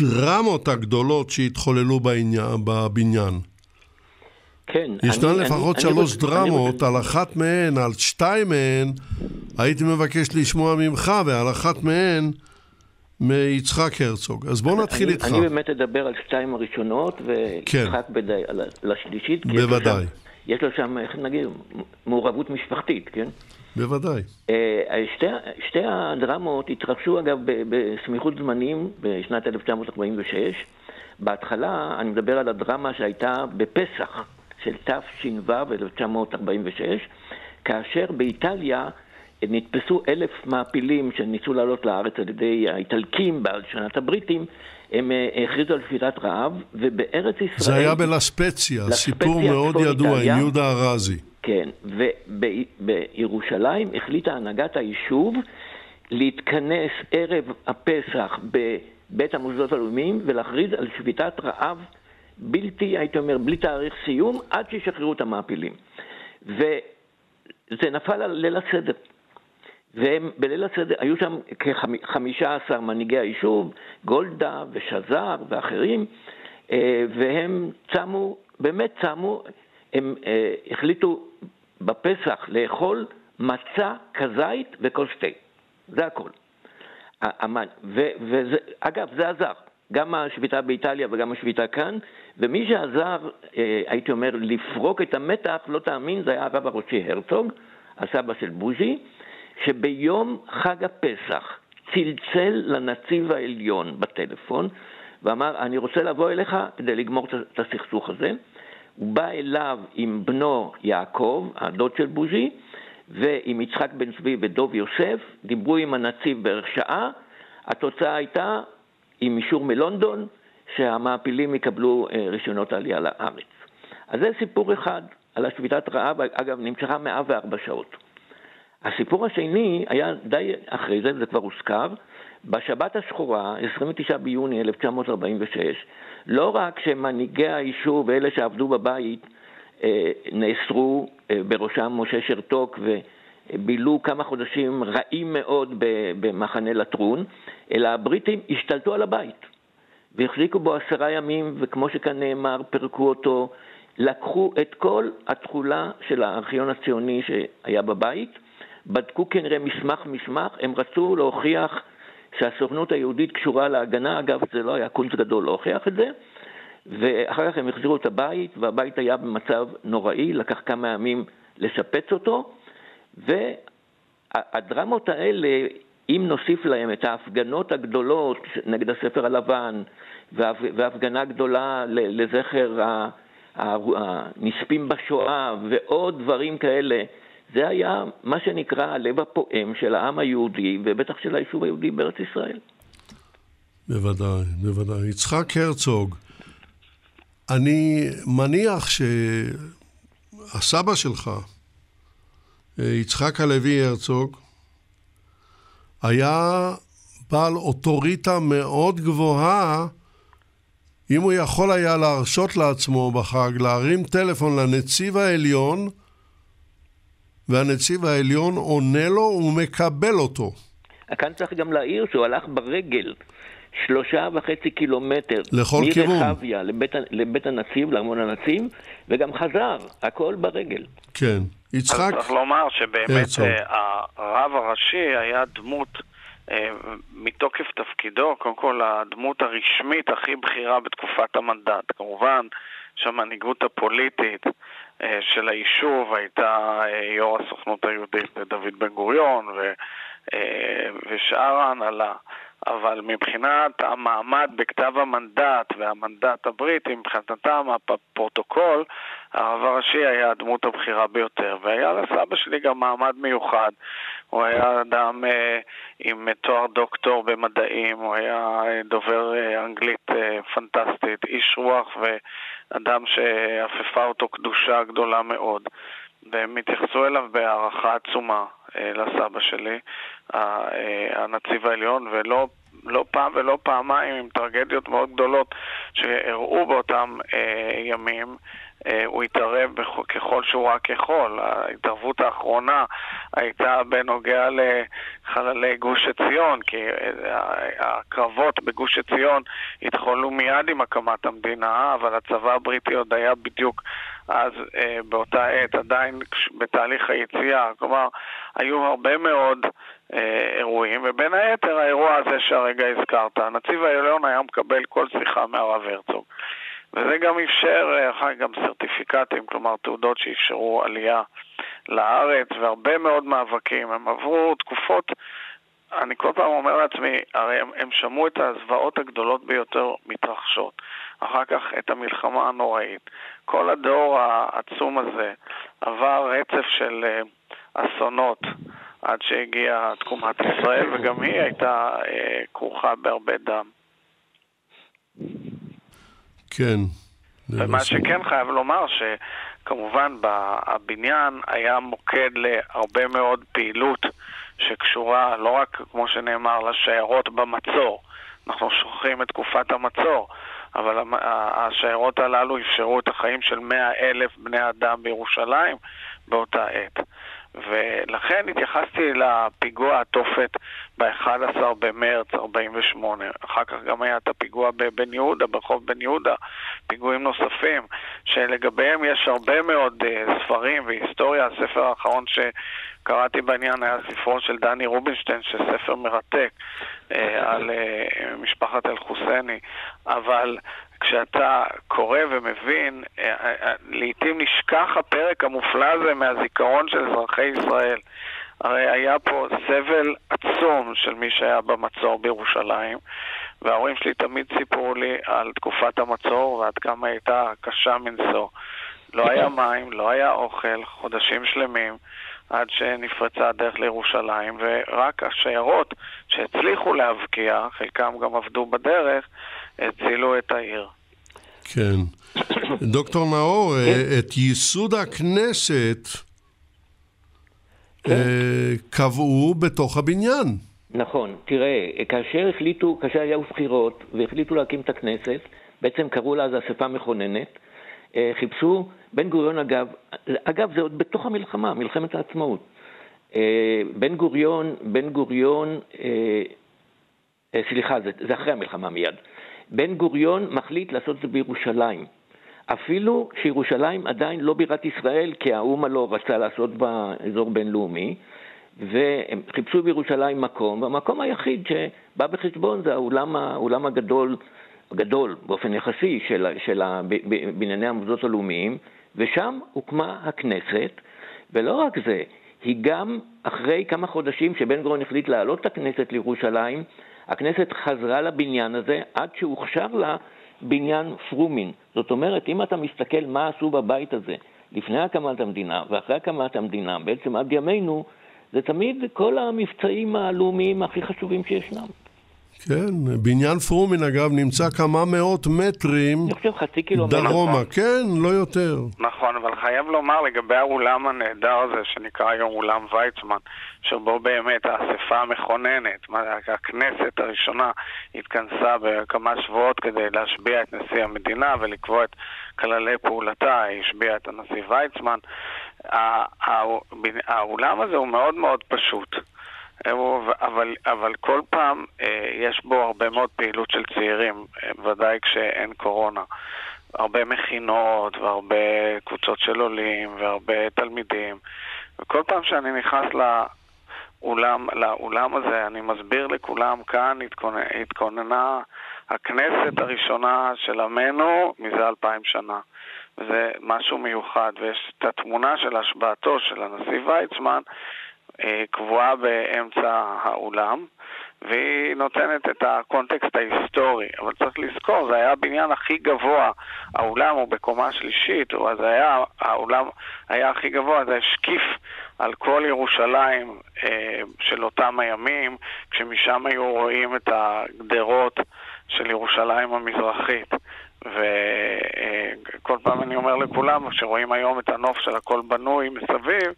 לדרמות הגדולות שהתחוללו בעניין, בבניין. כן. ישנן אני, לפחות אני, שלוש אני דרמות, אני... על אחת מהן, על שתיים מהן, הייתי מבקש לשמוע ממך, ועל אחת מהן, מיצחק הרצוג. אז בואו נתחיל אני, איתך. אני באמת אדבר על שתיים הראשונות, ויצחק כן. בדי, על, על השלישית. בוודאי. יש לו שם, איך נגיד, מעורבות משפחתית, כן? בוודאי. אה, שתי, שתי הדרמות התרחשו אגב בסמיכות זמנים בשנת 1946. בהתחלה, אני מדבר על הדרמה שהייתה בפסח של תש"ו 1946, כאשר באיטליה נתפסו אלף מעפילים שניסו לעלות לארץ על ידי האיטלקים בשנת הבריטים, הם אה, הכריזו על שביתת רעב, ובארץ ישראל... זה היה בלספציה, סיפור מאוד ידוע עם יהודה ארזי. כן, ובירושלים החליטה הנהגת היישוב להתכנס ערב הפסח בבית המוסדות הלאומיים ולהכריז על שביתת רעב בלתי, הייתי אומר, בלי תאריך סיום, עד שישחררו את המעפילים. וזה נפל על ליל הסדר. והם בליל הסדר, היו שם כ-15 מנהיגי היישוב, גולדה ושזר ואחרים, אה, והם צמו, באמת צמו, הם אה, החליטו בפסח לאכול מצה, כזית וכל שתי. זה הכל. ואגב, זה עזר. גם השביתה באיטליה וגם השביתה כאן, ומי שעזר, אה, הייתי אומר, לפרוק את המתח, לא תאמין, זה היה הרב הראשי הרצוג, הסבא של בוז'י, שביום חג הפסח צלצל לנציב העליון בטלפון ואמר, אני רוצה לבוא אליך כדי לגמור את הסכסוך הזה. הוא בא אליו עם בנו יעקב, הדוד של בוז'י, ועם יצחק בן צבי ודוב יוסף, דיברו עם הנציב בערך שעה, התוצאה הייתה עם אישור מלונדון שהמעפילים יקבלו אה, רישיונות עלייה לארץ. אז זה סיפור אחד על השביתת רעב, אגב, נמשכה 104 שעות. הסיפור השני היה די אחרי זה, זה כבר הוזכר, בשבת השחורה, 29 ביוני 1946, לא רק שמנהיגי היישוב ואלה שעבדו בבית אה, נאסרו, אה, בראשם משה שרתוק, ובילו כמה חודשים רעים מאוד במחנה לטרון, אלא הבריטים השתלטו על הבית והחזיקו בו עשרה ימים, וכמו שכאן נאמר, פירקו אותו, לקחו את כל התכולה של הארכיון הציוני שהיה בבית, בדקו כנראה מסמך-מסמך, הם רצו להוכיח שהסוכנות היהודית קשורה להגנה, אגב, זה לא היה קונץ גדול להוכיח את זה, ואחר כך הם החזירו את הבית, והבית היה במצב נוראי, לקח כמה ימים לשפץ אותו, והדרמות האלה, אם נוסיף להם את ההפגנות הגדולות נגד הספר הלבן, והפגנה גדולה לזכר הנספים בשואה, ועוד דברים כאלה, זה היה מה שנקרא הלב הפועם של העם היהודי, ובטח של היישוב היהודי בארץ ישראל. בוודאי, בוודאי. יצחק הרצוג, אני מניח שהסבא שלך, יצחק הלוי הרצוג, היה בעל אוטוריטה מאוד גבוהה אם הוא יכול היה להרשות לעצמו בחג להרים טלפון לנציב העליון והנציב העליון עונה לו ומקבל אותו. כאן צריך גם להעיר שהוא הלך ברגל שלושה וחצי קילומטר. לכל כיוון. מרחביה לבית, לבית הנציב, לארמון הנציב, וגם חזר, הכל ברגל. כן. יצחק... צריך לומר שבאמת אה, הרב הראשי היה דמות... אה, מתוקף תפקידו, קודם כל הדמות הרשמית הכי בכירה בתקופת המנדט. כמובן שהמנהיגות הפוליטית אה, של היישוב הייתה יו"ר הסוכנות היהודית דוד בן גוריון ושאר ההנהלה. אבל מבחינת המעמד בכתב המנדט והמנדט הבריטי, מבחינתם הפרוטוקול, הרב הראשי היה הדמות הבכירה ביותר, והיה לסבא שלי גם מעמד מיוחד. הוא היה אדם אה, עם תואר דוקטור במדעים, הוא היה אה, דובר אה, אנגלית אה, פנטסטית, איש רוח ואדם שאפפה אותו קדושה גדולה מאוד. והם התייחסו אליו בהערכה עצומה אה, לסבא שלי, אה, הנציב העליון, ולא לא פעם ולא פעמיים עם טרגדיות מאוד גדולות שאירעו באותם אה, ימים. אה, הוא התערב ככל שהוא רק יכול. ההתערבות האחרונה הייתה בנוגע לחללי גוש עציון, כי אה, הקרבות בגוש עציון התחוללו מיד עם הקמת המדינה, אבל הצבא הבריטי עוד היה בדיוק אז אה, באותה עת עדיין בתהליך היציאה. כלומר, היו הרבה מאוד אירועים, ובין היתר האירוע הזה שהרגע הזכרת. הנציב העליון היה מקבל כל שיחה מהרב הרצוג. וזה גם אפשר, אה, אחר כך גם סרטיפיקטים, כלומר תעודות שאפשרו עלייה לארץ, והרבה מאוד מאבקים. הם עברו תקופות, אני כל פעם אומר לעצמי, הרי הם, הם שמעו את הזוועות הגדולות ביותר מתרחשות. אחר כך את המלחמה הנוראית. כל הדור העצום הזה עבר רצף של אה, אסונות עד שהגיעה תקומת ישראל, וגם היא הייתה אה, כרוכה בהרבה דם. כן. ומה שכן חייב לומר, שכמובן הבניין היה מוקד להרבה מאוד פעילות שקשורה לא רק, כמו שנאמר, לשיירות במצור. אנחנו שוכחים את תקופת המצור, אבל השיירות הללו אפשרו את החיים של מאה אלף בני אדם בירושלים באותה עת. ולכן התייחסתי לפיגוע התופת ב-11 במרץ 48. אחר כך גם היה את הפיגוע בבן יהודה, ברחוב בן יהודה, פיגועים נוספים, שלגביהם יש הרבה מאוד uh, ספרים והיסטוריה. הספר האחרון שקראתי בעניין היה ספרו של דני רובינשטיין, שספר מרתק uh, על uh, משפחת אל-חוסייני. אבל כשאתה קורא ומבין, אה, אה, אה, לעתים נשכח הפרק המופלא הזה מהזיכרון של אזרחי ישראל. הרי היה פה סבל עצום של מי שהיה במצור בירושלים, וההורים שלי תמיד סיפרו לי על תקופת המצור ועד כמה הייתה קשה מנשוא. לא היה מים, לא היה אוכל, חודשים שלמים, עד שנפרצה הדרך לירושלים, ורק השיירות שהצליחו להבקיע, חלקם גם עבדו בדרך, הצילו את העיר. כן. דוקטור נאור, כן. את ייסוד הכנסת כן. אה, קבעו בתוך הבניין. נכון. תראה, כאשר החליטו, כאשר היו בחירות והחליטו להקים את הכנסת, בעצם קראו לה אז אספה מכוננת, אה, חיפשו, בן גוריון אגב, אגב זה עוד בתוך המלחמה, מלחמת העצמאות. אה, בן גוריון, בן גוריון, סליחה, זה, זה אחרי המלחמה מיד. בן גוריון מחליט לעשות את זה בירושלים. אפילו שירושלים עדיין לא בירת ישראל, כי האומה לא רצה לעשות בה אזור בינלאומי, והם חיפשו בירושלים מקום, והמקום היחיד שבא בחשבון זה האולם, האולם הגדול, הגדול באופן יחסי של, של בנייני המוסדות הלאומיים, ושם הוקמה הכנסת, ולא רק זה, היא גם, אחרי כמה חודשים שבן גוריון החליט להעלות את הכנסת לירושלים, הכנסת חזרה לבניין הזה עד שהוכשר לה בניין פרומין. זאת אומרת, אם אתה מסתכל מה עשו בבית הזה לפני הקמת המדינה ואחרי הקמת המדינה, בעצם עד ימינו, זה תמיד כל המבצעים הלאומיים הכי חשובים שישנם. כן, בניין פרומין אגב נמצא כמה מאות מטרים. דרומה, כן, לא יותר. נכון, אבל חייב לומר לגבי האולם הנהדר הזה שנקרא היום אולם ויצמן, שבו באמת האספה המכוננת, הכנסת הראשונה התכנסה בכמה שבועות כדי להשביע את נשיא המדינה ולקבוע את כללי פעולתה, היא השביעה את הנשיא ויצמן. האולם הזה הוא מאוד מאוד פשוט. אבל, אבל כל פעם אה, יש בו הרבה מאוד פעילות של צעירים, אה, ודאי כשאין קורונה. הרבה מכינות והרבה קבוצות של עולים והרבה תלמידים. וכל פעם שאני נכנס לאולם, לאולם הזה, אני מסביר לכולם, כאן התכוננה, התכוננה הכנסת הראשונה של עמנו מזה אלפיים שנה. וזה משהו מיוחד, ויש את התמונה של השבעתו של הנשיא ויצמן, קבועה באמצע האולם, והיא נותנת את הקונטקסט ההיסטורי. אבל צריך לזכור, זה היה הבניין הכי גבוה, האולם הוא בקומה שלישית, אז היה, האולם היה הכי גבוה, זה השקיף על כל ירושלים אה, של אותם הימים, כשמשם היו רואים את הגדרות של ירושלים המזרחית. וכל אה, פעם אני אומר לכולם, כשרואים היום את הנוף של הכל בנוי מסביב,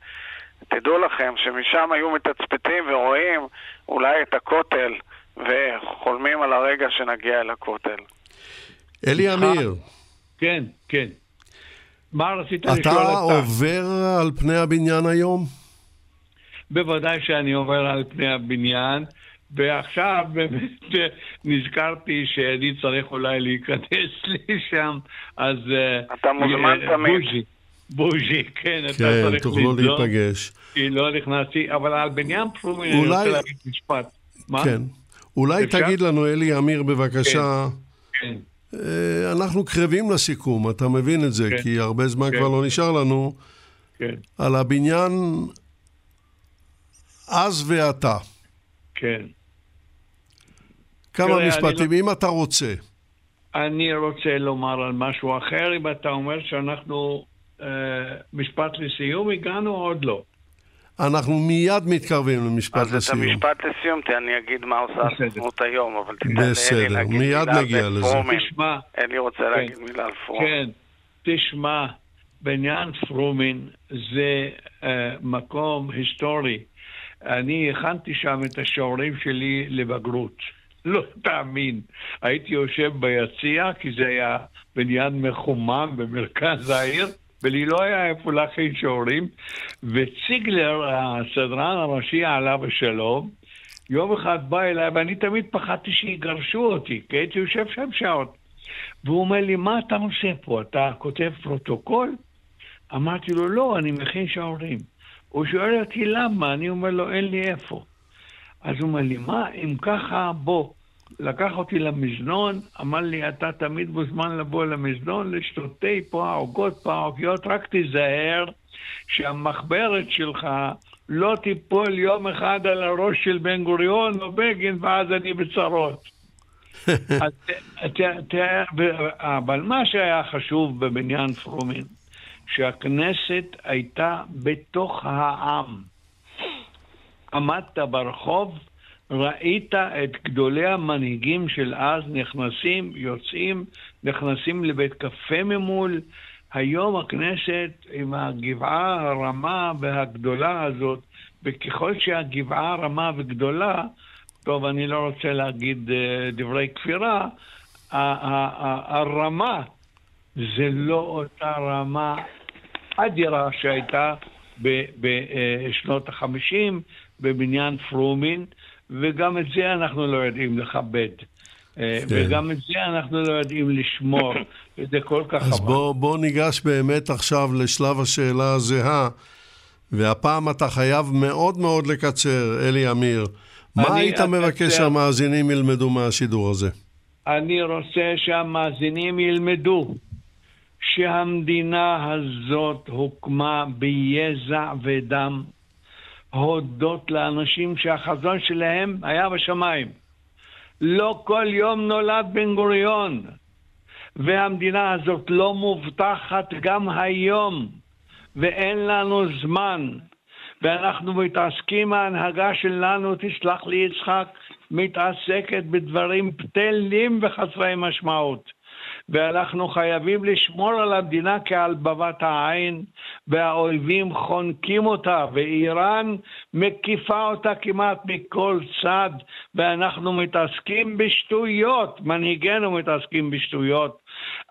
תדעו לכם שמשם היו מתצפתים ורואים אולי את הכותל וחולמים על הרגע שנגיע אל הכותל. אלי אמיר. כן, כן. מה רצית לשאול אתה? אתה עובר על פני הבניין היום? בוודאי שאני עובר על פני הבניין, ועכשיו באמת נזכרתי שאני צריך אולי להיכנס לשם, אז... אה, אתה מוזמן אה, תמיד. בוז'י, כן, אתה כן, צריך תוכלו להיפגש. כי לא נכנסתי, אבל על בניין פרומין אני רוצה להגיד משפט. מה? כן. אולי? תגיד לנו, אלי אמיר, בבקשה. כן. כן. אנחנו קרבים לסיכום, אתה מבין את זה, כן. כי הרבה זמן כן. כבר לא נשאר לנו. כן. על הבניין אז ועתה. כן. כמה משפטים, לא... אם אתה רוצה. אני רוצה לומר על משהו אחר, אם אתה אומר שאנחנו אה, משפט לסיום הגענו או עוד לא? אנחנו מיד מתקרבים למשפט אז לסיום. אז את המשפט לסיום, אני אגיד מה עושה הסוכנות היום, אבל תיתן לאלי להגיד מילה על נגיע לזה. תשמע, אלי רוצה כן, להגיד מילה על פרומן. כן, תשמע, בעניין פרומין זה uh, מקום היסטורי. אני הכנתי שם את השיעורים שלי לבגרות. לא תאמין. הייתי יושב ביציע, כי זה היה בניין מחומם במרכז העיר, ולי לא היה איפה להכין שעורים, וציגלר, הסדרן הראשי עליו השלום, יום אחד בא אליי, ואני תמיד פחדתי שיגרשו אותי, כי הייתי יושב שם שעות. והוא אומר לי, מה אתה עושה פה? אתה כותב פרוטוקול? אמרתי לו, לא, אני מכין שעורים. הוא שואל אותי למה, אני אומר לו, אין לי איפה. אז הוא אומר לי, מה, אם ככה, בוא. לקח אותי למזנון, אמר לי, אתה תמיד מוזמן לבוא למזנון, לשתותי פה העוגות, פה העוגיות, רק תיזהר שהמחברת שלך לא תיפול יום אחד על הראש של בן גוריון או בגין, ואז אני בצרות. אז, אבל מה שהיה חשוב בבניין פרומין, שהכנסת הייתה בתוך העם. עמדת ברחוב, ראית את גדולי המנהיגים של אז נכנסים, יוצאים, נכנסים לבית קפה ממול. היום הכנסת עם הגבעה הרמה והגדולה הזאת, וככל שהגבעה רמה וגדולה, טוב, אני לא רוצה להגיד uh, דברי כפירה, הרמה זה לא אותה רמה אדירה שהייתה בשנות החמישים בבניין פרומין, וגם את זה אנחנו לא יודעים לכבד. אה, כן. וגם את זה אנחנו לא יודעים לשמור, וזה כל כך חבל. אז בוא, בוא ניגש באמת עכשיו לשלב השאלה הזהה, והפעם אתה חייב מאוד מאוד לקצר, אלי אמיר. מה היית מבקש שהמאזינים ילמדו מהשידור הזה? אני רוצה שהמאזינים ילמדו שהמדינה הזאת הוקמה ביזע ודם, הודות לאנשים שהחזון שלהם היה בשמיים. לא כל יום נולד בן גוריון, והמדינה הזאת לא מובטחת גם היום, ואין לנו זמן. ואנחנו מתעסקים, ההנהגה שלנו, תסלח לי יצחק, מתעסקת בדברים בטלים וחסרי משמעות. ואנחנו חייבים לשמור על המדינה כעל בבת העין, והאויבים חונקים אותה, ואיראן מקיפה אותה כמעט מכל צד, ואנחנו מתעסקים בשטויות, מנהיגינו מתעסקים בשטויות.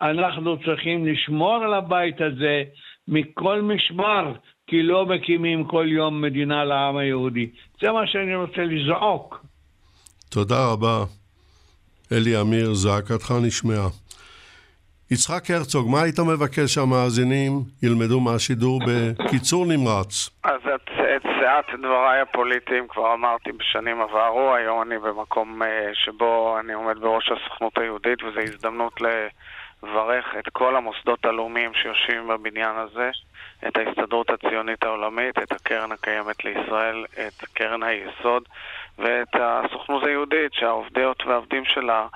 אנחנו צריכים לשמור על הבית הזה מכל משמר, כי לא מקימים כל יום מדינה לעם היהודי. זה מה שאני רוצה לזעוק. תודה רבה. אלי אמיר, זעקתך נשמעה. יצחק הרצוג, מה היית מבקש שהמאזינים ילמדו מהשידור בקיצור נמרץ? אז את, את סעת דבריי הפוליטיים כבר אמרתי בשנים עברו, היום אני במקום אה, שבו אני עומד בראש הסוכנות היהודית וזו הזדמנות לברך את כל המוסדות הלאומיים שיושבים בבניין הזה, את ההסתדרות הציונית העולמית, את הקרן הקיימת לישראל, את קרן היסוד ואת הסוכנות היהודית שהעובדות והעובדים שלה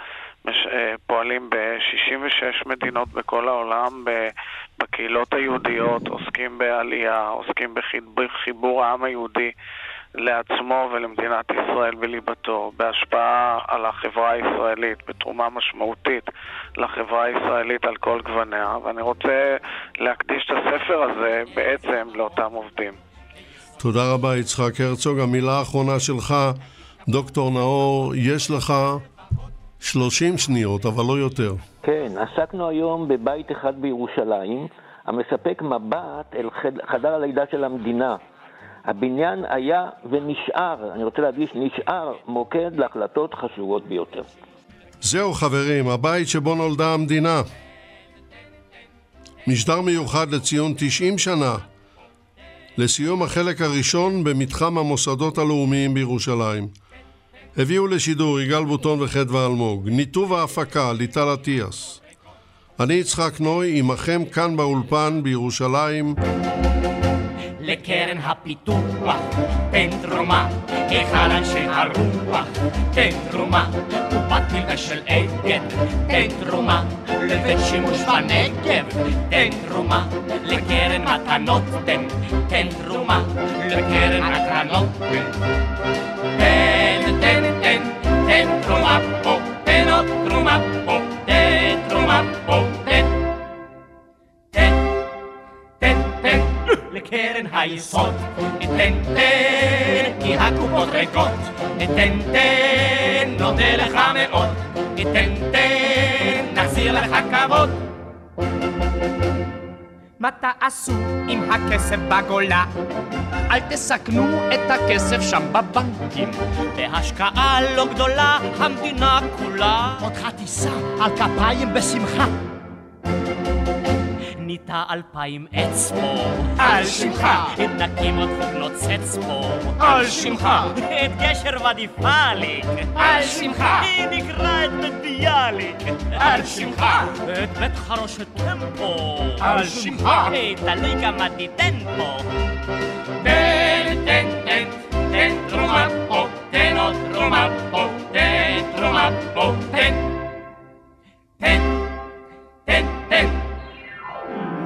אה, פועלים ב-66 מדינות בכל העולם, בקהילות היהודיות, עוסקים בעלייה, עוסקים בחיבור העם היהודי לעצמו ולמדינת ישראל בליבתו, בהשפעה על החברה הישראלית, בתרומה משמעותית לחברה הישראלית על כל גווניה, ואני רוצה להקדיש את הספר הזה בעצם לאותם עובדים. תודה רבה, יצחק הרצוג. המילה האחרונה שלך, דוקטור נאור, יש לך 30 שניות, אבל לא יותר. כן, עסקנו היום בבית אחד בירושלים, המספק מבט אל חדר הלידה של המדינה. הבניין היה ונשאר, אני רוצה להדגיש, נשאר מוקד להחלטות חשובות ביותר. זהו חברים, הבית שבו נולדה המדינה. משדר מיוחד לציון 90 שנה לסיום החלק הראשון במתחם המוסדות הלאומיים בירושלים. הביאו לשידור יגאל בוטון וחדווה אלמוג, ניתוב ההפקה ליטל אטיאס. אני יצחק נוי, עמכם כאן באולפן בירושלים. לקרן הפיתוח, תן תרומה, היכל אנשי הרוח, תן תרומה, קופת מלגה של אגד, תן תרומה, לבית שימוש בנגב, תן תרומה, לקרן מתנות, תן, תן תרומה, לקרן הקרנות, תן, תן, תן, תן תרומה פה, תן עוד תרומה פה, לקרן היסוד, תן, תן, כי הקופות ריקות, תן, תן נודה לך מאוד, תן תן, נחזיר לך כבוד. מה תעשו עם הכסף בגולה? אל תסכנו את הכסף שם בבנקים. בהשקעה לא גדולה, המדינה כולה. אותך תישא על כפיים בשמחה. ניטע אלפיים פה, על שמך. נקים עוד חוג נוצץ פה, על שמך. את גשר ואדי פאליק, על שמך. נקרא את בית ביאליק, על שמך. את בית חרושת טמפו, על שמך. תלוי תיתן פה. תן, תן, תן, תן תרומה פה, תן עוד תרומה פה, תן תרומה פה, תן, תן.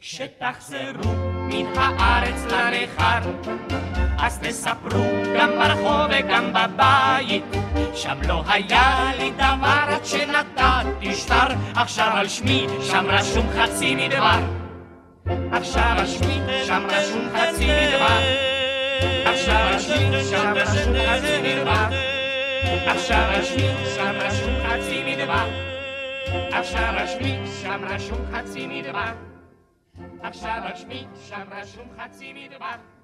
כשתחזרו מן הארץ לנכר, אז תספרו גם ברחוב וגם בבית, שם לא היה לי דבר עד שנתתי שטר, עכשיו על שמי שם רשום חצי מדבר. עכשיו על שמי שם רשום חצי מדבר. עכשיו על שמי שם רשום חצי מדבר. עכשיו על שמי שם רשום חצי מדבר. עכשיו על שמי שם רשום חצי מדבר. עכשיו על שמי שם רשום חצי מדבר.